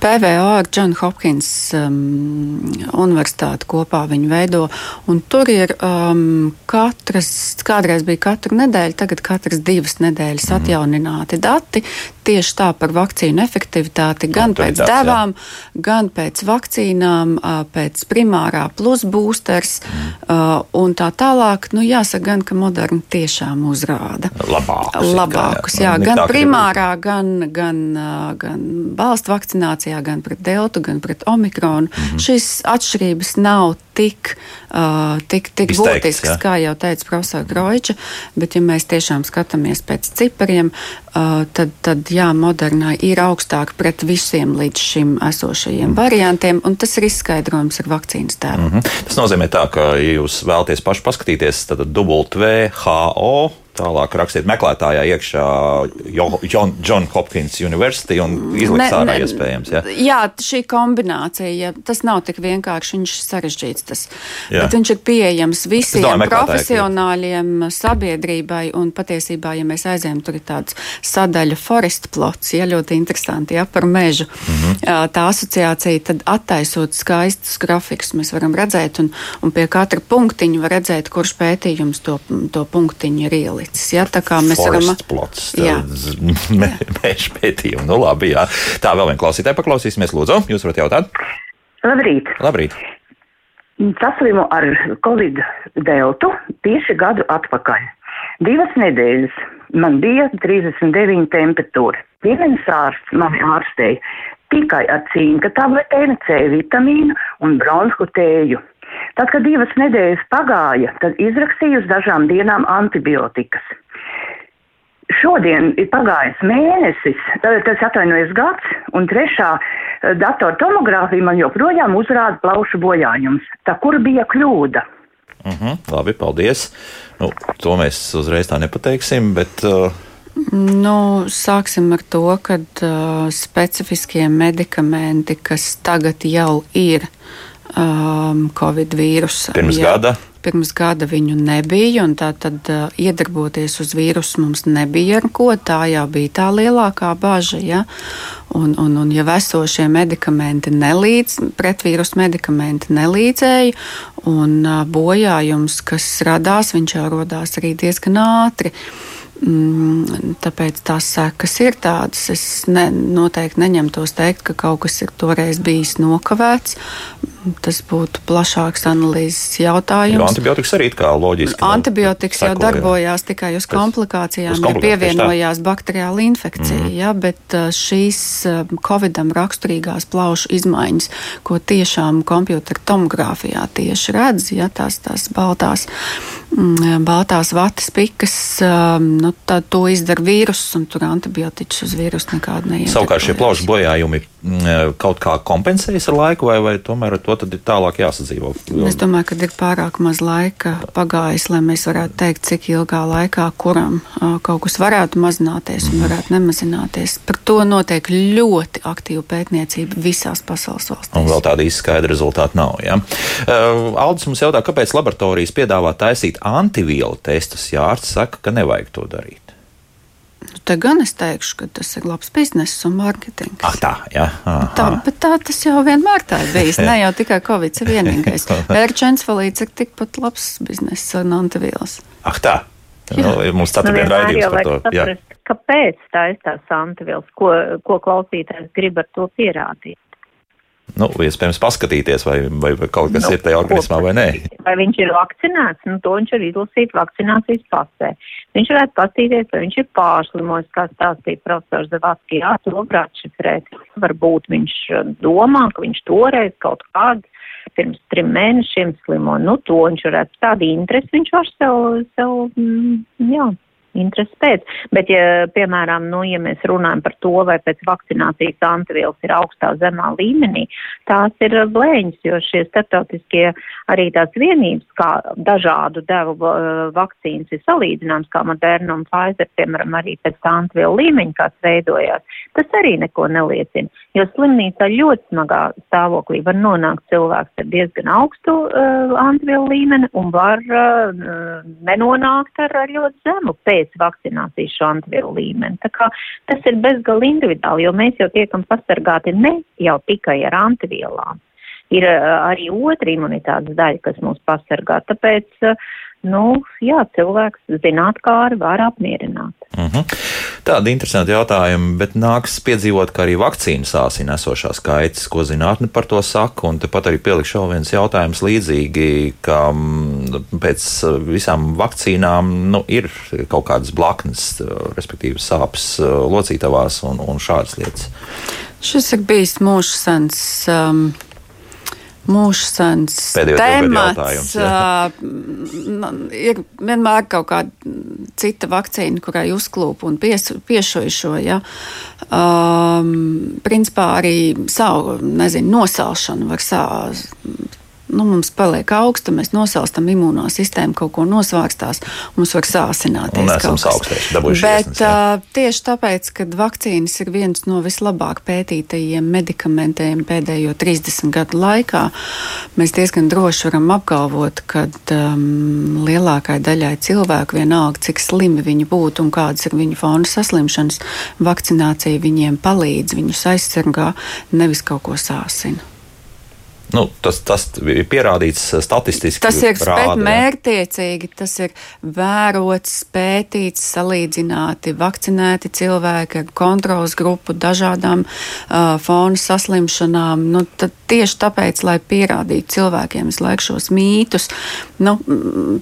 PVO ar John Hopkins um, universitāti kopā viņi veido, un tur ir um, kat katras, kādreiz bija katru nedēļu, tagad katras divas nedēļas mm. atjaunināti dati. Tieši tā par vakcīnu efektivitāti gan pēc devām, jā. gan pēc vakcīnām, pēc primārā plus boosters mm. un tā tālāk. Nu, jāsaka, gan, ka Moderna tiešām uzrāda labākus. labākus jā, jā, gan primārā, gan, gan, gan balstu vakcinācijā, gan pret deltu, gan pret omikronu. Mm. Šīs atšķirības nav tik, uh, tik, tik Izteikts, būtisks, jā. kā jau teica profesora Groiča, bet ja mēs tiešām skatāmies pēc cipariem, tad, tad jā, modernā ir augstāk pret visiem līdz šim esošajiem Mm. variantiem, un tas ir izskaidrojums ar vakcīnas tēlu. Mhm. Tas nozīmē, tā, ka, ja jūs vēlaties paši paskatīties, tad WHO. Tālāk rakstiet meklētājā iekšā Jo- John, John Hopkins University un izlikt Ne- ārā ne- iespējams. Ja? Jā, šī kombinācija, ja, tas nav tik vienkārši, viņš ir sarežģīts. Tas, Jā. bet viņš ir pieejams visiem domāju, profesionāļiem, sabiedrībai. Un patiesībā, ja mēs aizējām, tur ir tāds sadaļa forest plots, ja ļoti interesanti, ja par mežu. Mhm. Jā, Tā asociācija, tad attaisot skaistus grafikus, mēs varam redzēt, un, un pie katra punktiņa var redzēt, kurš pētījums to, to punktiņu ir ielicis. Ja, tā kā mēs varam. Forest plots, Jā. [LAUGHS] meža pētījumi. Nu, labi, jā. Tā vēl vien klausītāji paklausīsimies. Lūdzu, jūs varat jautāt? Labrīt! Labrīt! Saslimu ar Covid deltu tieši gadu atpakaļ. Divas nedēļas man bija 39 temperatūra. Ģimenes ārsts mani ārstēja tikai ar cinka tabletēm, C vitamīnu un bronhu tēju. Tad, kad divas nedēļas pagāja, tad izrakstīju uz dažām dienām antibiotikas. Šodien ir pagājis mēnesis, tad tas atvainojas gads, un trešā eh, datortomogrāfija man joprojām uzrāda plaušu bojājumus. Tā kur bija kļūda? Uh -huh, labi, paldies. Nu, to mēs uzreiz tā nepateiksim, bet. Uh, Nu, sāksim ar to, ka uh, specifiskie medikamenti, kas tagad jau ir um, Covid vīrusa, Pirms jā, gada? Pirms gada viņu nebija, un tā tad uh, iedarboties uz vīrusu mums nebija ar ko. Tā jau bija tā lielākā bažas. Ja? Un, un, un jau esošie medikamenti nelīdz, pretvīrusu medikamenti nelīdzēja, un uh, bojājums, kas radās, viņš jau radās arī diezgan ātri. Mm, tāpēc tās sekas ir tādas. Es ne, noteikti neņemtos teikt, ka kaut kas ir toreiz bijis nokavēts. Tas būtu plašāks analīzes jautājums. jo antibiotikas arī kā loģiski. Antibiotikas jau darbojās tikai uz komplikācijām, uz ja pievienojās bakteriāla infekcija. Mm. Ja, bet uh, šīs uh, Covidam raksturīgās plaušu izmaiņas, ko tiešām kompjutera tomogrāfijā tieši redz, ja tās, tās baltās, mm, baltās vatas pikas, um, nu, tad to izdara vīruss, un tur antibiotikas uz vīrusu nekādu neiet. Savukārt šie plaušu bojājumi kaut kā kompensējas ar laiku, vai, vai tomēr ar to ir tālāk jāsadzīvo? Es domāju, ka ir pārāk maz laika pagājis, lai mēs varētu teikt, cik ilgā laikā kuram uh, kaut kas varētu mazināties un varētu nemazināties. Par to notiek ļoti aktīva pētniecība visās pasaules Un valstīs. vēl tāda izskaidra rezultāta nav. Ja? Uh, Aldis mums jautā, kāpēc laboratorijas piedāvā taisīt antivielu testus, ja ārsts saka, ka nevajag to darīt. Te gan es teikšu, ka tas ir labs bizness un mārketings. Ah, tā, jā. Tā, bet tā tas jau vienmēr tā ir bijis. [LAUGHS] Ne jau tikai Covid ir vienīgais. [LAUGHS] Pērčensvalīts ir tikpat labs bizness un antivielas. Ah, tā. Nu, mums Nu, ceturtdien vienmēr raidījums par to. vajag Jā. saprast, kāpēc taisās antivils, ko, ko klausītājs grib ar to pierādīt. Nu, iespējams, paskatīties, vai, vai vai kaut kas Nu, ir tajā organismā vai nē. Vai viņš ir vakcinēts, nu to viņš var izlasīt vakcinācijas pasē. Viņš varētu paskatīties, vai viņš ir pārslimojis, kā stāstīja profesors Zavacki, jā, to var atšifrēt. Varbūt viņš eh, domā, ka viņš toreiz kaut kādu pirms trim mēnešiem slimo, nu to viņš varētu tādu interesi, viņš var sev, sev, mm, jā, interesi pēc. Bet, ja, piemēram, nu, ja mēs runājam par to, vai pēc vakcinācijas antivielas ir augstā zemā līmenī, tās ir blēņas, jo šie starptautiskie arī tās vienības, kā dažādu devu vakcīnas ir salīdzināms, kā Moderna un Pfizer, piemēram, arī pēc tā antivielu līmeņa, kāds veidojās, tas arī neko neliecina. Jo slimnīcā ļoti smagā stāvoklī var nonākt cilvēks ar diezgan augstu uh, antivielu līmeni un var uh, nenonākt ar, ar ļoti zemu pēc vakcinācijas šo antivielu līmeni. Tā kā tas ir bezgali individuāli, jo mēs jau tiekam pasargāti ne jau tikai ar antivielām. Ir uh, arī otra imunitātes daļa, kas mūs pasargā. Tāpēc, uh, nu, jā, cilvēks zināt, kā arī var apmierināt. Uh -huh. Tāda interesanta jautājuma, bet nāks piedzīvot, ka arī vakcīnas sāsina esošās kaitas, ko zinātne par to saka. Un tepat arī pielikšu vēl viens jautājums līdzīgi, ka mm, pēc visām vakcīnām nu, ir kaut kādas blaknes, respektīvi sāpes locītavās un, un šādas lietas. Šis ir bijis mūžs sens. Um, divu gadu temats. Ir vienmēr kaut kāda cita vakcīna, kurai uzklūp un pies, piešoja šo. Ja. Um, principā arī savu nezinu, nosalšanu var sā, nu, mums paliek augsta, mēs nosalstam imūno sistēmu, kaut ko nosvārstās, mums var sāsināties. Un esam saaugstējuši, dabūjuši Bet iesnas, jā. tieši tāpēc, ka vakcīnas ir viens no vislabāk pētītajiem medikamentiem pēdējo 30 gadu laikā, mēs diezgan droši varam apgalvot, ka um, lielākai daļai cilvēku vienalga, cik slimi viņi būtu un kādas ir viņu fona saslimšanas, vakcinācija viņiem palīdz, viņus aizsargā, nevis kaut ko sāsina. Nu, tas, tas ir pierādīts statistiski. Tas ir rāda, mērķtiecīgi, tas ir vērots, pētīts, salīdzināti, vakcinēti cilvēki ar kontrolas grupu dažādām uh, fona saslimšanām. Nu, tieši tāpēc, lai pierādītu cilvēkiem visu laiku šos mītus, nu,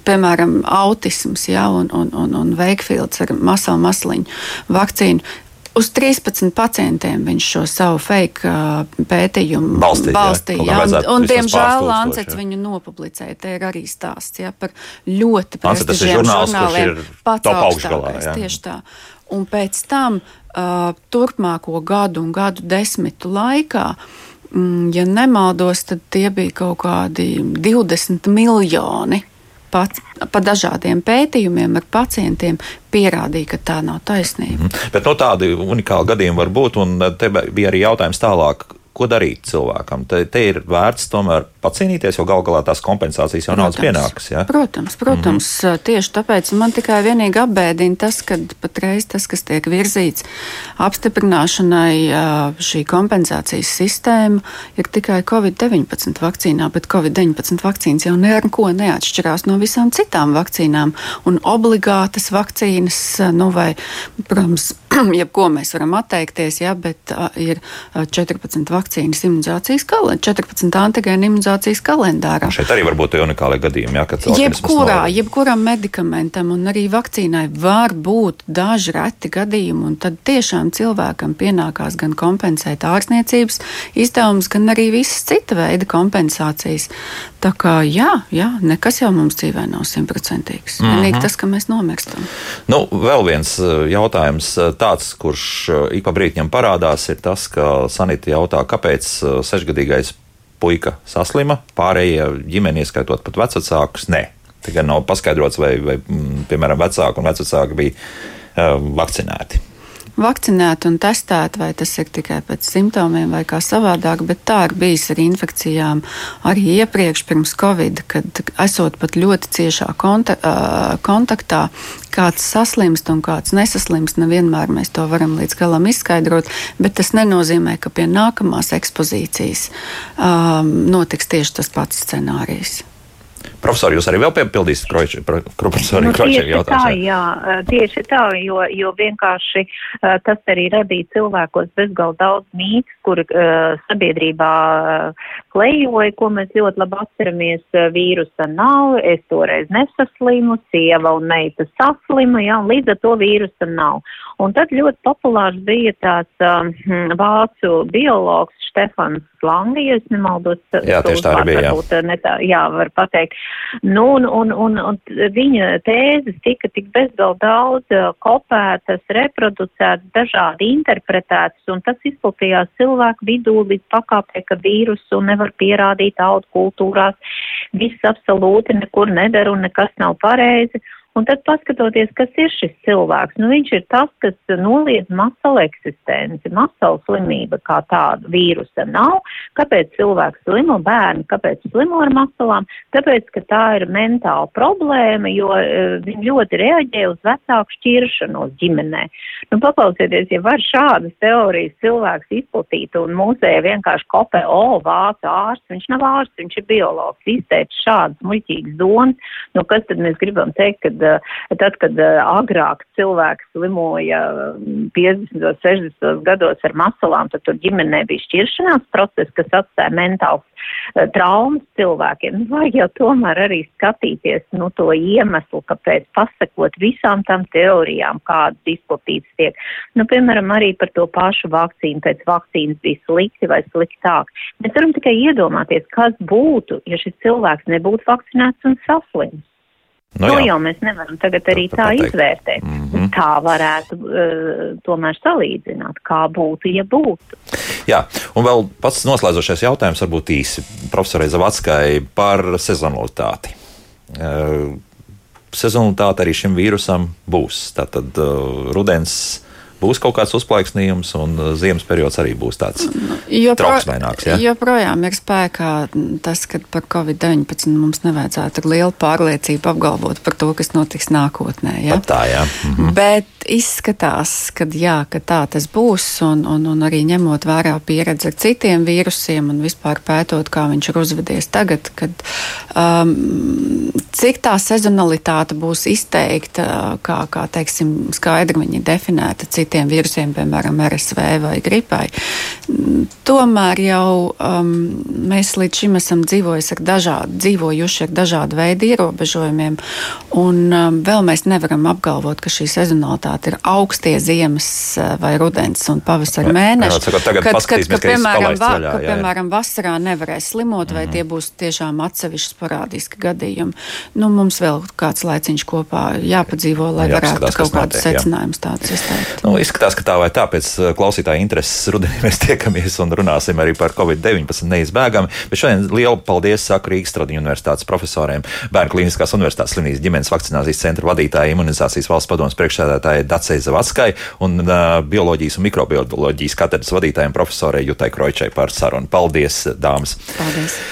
piemēram, autisms ja, un, un, un, un veikfilds ar masalu masliņu vakcīnu. Uz 13 pacientiem viņš šo savu fake uh, pētījumu Balstīja, jā. balstīja. Kā jā, un, un, diemžēl, Lancets jā. viņu nopublicēja. Te ir arī stāsts ja, par ļoti prestižiem žurnāliem. Pats augstākais, jā. Tieši tā. Un pēc tam, uh, turpmāko gadu un gadu desmitu laikā, mm, ja nemaldos, tad tie bija kaut kādi 20 miljoni. Pat, pa dažādiem pētījumiem ar pacientiem pierādīja, ka tā nav taisnība. Bet no tādi unikāli gadījumi var būt, un te bija arī jautājums tālāk. Ko darīt cilvēkam? Te, te ir vērts tomēr pacīnīties, jo gal galā tās kompensācijas jau naudas pienākas. Ja? Protams, protams mm -hmm. tieši tāpēc man tikai vienīgi apbēdina tas, ka patreiz tas, kas tiek virzīts apstiprināšanai, šī kompensācijas sistēma ir tikai Covid-19 vakcīnā, bet Covid-19 vakcīnas jau neko neatšķirās no visām citām vakcīnām. Un obligātas vakcīnas, nu vai, protams, [CLEARS THROAT] jebko mēs varam atteikties, ja, bet uh, ir 14 vakcīnas imunizācijas kalendārā, 14 antigēnu imunizācijas kalendārā. Šeit arī var būt unikāli gadījumi, ja, kad Jebkurā, nav- jebkuram medikamentam un arī vakcīnai var būt daži reti gadījumi, un tad tiešām cilvēkam pienākās gan kompensēt ārstniecības izdevumus, gan arī visas cita veida kompensācijas. Tā kā jā, jā nekas jau mums dzīvē nav simtprocentīgs. Mm -hmm. Vienīgi tas, ka mēs nomirstam. Nu, vēl viens uh, jautājums, tāds, kurš uh, ik pa brīdim parādās, ir tas, ka Sanita jautā, kāpēc uh, sešgadīgais puika saslima, pārējie ģimeni, ieskaitot pat vecākus, nē. Tikai nav paskaidrots, vai, vai mm, piemēram, vecāki un vecāki bija uh, vakcinēti. Vakcinēti un testēti, vai tas ir tikai pēc simptomiem vai kā savādāk, bet tā ir bijis ar infekcijām arī iepriekš, pirms Covid, kad esot pat ļoti ciešā konta, kontaktā, kāds saslimst un kāds nesaslimst, nevienmēr mēs to varam līdz galam izskaidrot, bet tas nenozīmē, ka pie nākamās ekspozīcijas um, notiks tieši tas pats scenārijs. Profesori, jūs arī vēl piepildīsiet Kroča- pro- profesori Kročēna tieši tā, jautājumu? jā, tieši tā, jo, jo vienkārši uh, tas arī radīja cilvēkos bezgalīgi daudz mītus, kur uh, sabiedrībā uh, klejoja, ko mēs ļoti labi atceramies. Vīrusa nav, es toreiz nesaslimu, sieva un meita saslima, jā, un līdz ar to vīrusa nav. Un tad ļoti populārs bija tāds um, vācu biologs Štefans Langi, ja es nemaldos. Jā, tieši tā arī bija, jā. Varbūt, ne tā, jā, var pateikt. Nu, un, un, un, un viņa tēzes tika tik bezgalīgi daudz uh, kopētas, reproducētas, dažādi interpretētas, un tas izplatījās cilvēku vidū līdz pakāpē, ka vīrusu nevar pierādīt audu kultūrās. Viss absolūti nekur nedara un nekas nav pareizi. Un tad paskatoties, kas ir šis cilvēks, nu viņš ir tas, kas noliedz masalu eksistenci, masalu slimība kā tāda vīrusa nav. Kāpēc cilvēks slimo bērni, kāpēc slimo ar masalām? Tāpēc, ka tā ir mentāla problēma, jo uh, viņi ļoti reaģē uz vecāku šķiršanos ģimenē. Nu, paklausieties, ja var šādas teorijas cilvēks izplatīt un mūsēja vienkārši kopē, o, vācu ārsts, viņš nav ārsts, viņš ir biologs, izteicis šādas muļķīgas domas, nu kas tad mēs gribam teikt, kad tad, kad agrāk cilvēks slimoja 50. 60. gados ar masalām, tad tur ģimenē bija šķiršanās process, kas atstāja mentāls traumas cilvēkiem. Nu, vajag jau tomēr arī skatīties nu, to iemeslu, kāpēc pasakot visām tam teorijām, kādas izplatītas tiek. Nu, piemēram, arī par to pašu vakcīnu. Pēc vakcīnas bija slikti vai sliktāk. Mēs varam tikai iedomāties, kas būtu, ja šis cilvēks nebūtu vakcinēts un saslims. Nu, to jau mēs nevaram tagad arī tā, tā izvērtēt. Mm -hmm. Tā varētu uh, tomēr salīdzināt, kā būtu, ja būtu. Jā, un vēl pats noslēdzošais jautājums varbūt īsi profesorai Zavatskai par sezonalitāti. Uh, sezonalitāte arī šim vīrusam būs. Tātad uh, rudens būs kaut kāds uzplaiksnījums, un uh, ziemas periods arī būs tāds Jopro, trauksmīgāks. Ja? Joprojām ir spēkā tas, ka par Covid-19 mums nevajadzētu ar lielu pārliecību apgalvot par to, kas notiks nākotnē. Ja? Pat tā, jā. Mhm. Bet izskatās, ka, jā, ka tā tas būs, un, un, un arī ņemot vērā pieredzi ar citiem vīrusiem un vispār pētot, kā viņš ir uzvedies tagad, kad um, cik tā sezonalitāte būs izteikta, kā, kā teiksim, skaidri viņi definēta citiem vīrusiem, piemēram, RSV vai gripai. Tomēr jau um, mēs līdz šim esam dzīvojuši ar, dažādu, dzīvojuši ar dažādu veidu ierobežojumiem, un um, vēl mēs nevaram apgalvot, ka šī sezonalitāte ir augstie ziemas uh, vai rudens un pavasara mēneši. Jā, kad, kad, kad, ka, piemēram, va, vaļā, ka, piemēram, vasarā nevarēs slimot, vai mm -hmm. tie būs tiešām atsevišķi sporādiski gadījumi. Nu, mums vēl kāds laiciņš kopā jāpadzīvo, lai varētu kaut kādus secinājumus tādus izteikt. Nu, izskatās, ka tā vai tā pēc uh, klausītāja intereses rudenī [LAUGHS] mēs tiekamies un runāsim arī par Covid-19 neizbēgami. Bet šodien lielu paldies saku Rīgas Stradiņu universitātes profesoriem, Bērnu klīniskās universitātes slimnīcas ģimenes vakcinācijas centra vadītājai, imunizācijas valsts padomas priekšsēdētājai Dacei Zavatskai un uh, bioloģijas un mikrobioloģijas katedras vadītājiem profesorai Jutai Kroičai par sarunu. Paldies, dāmas! Paldies!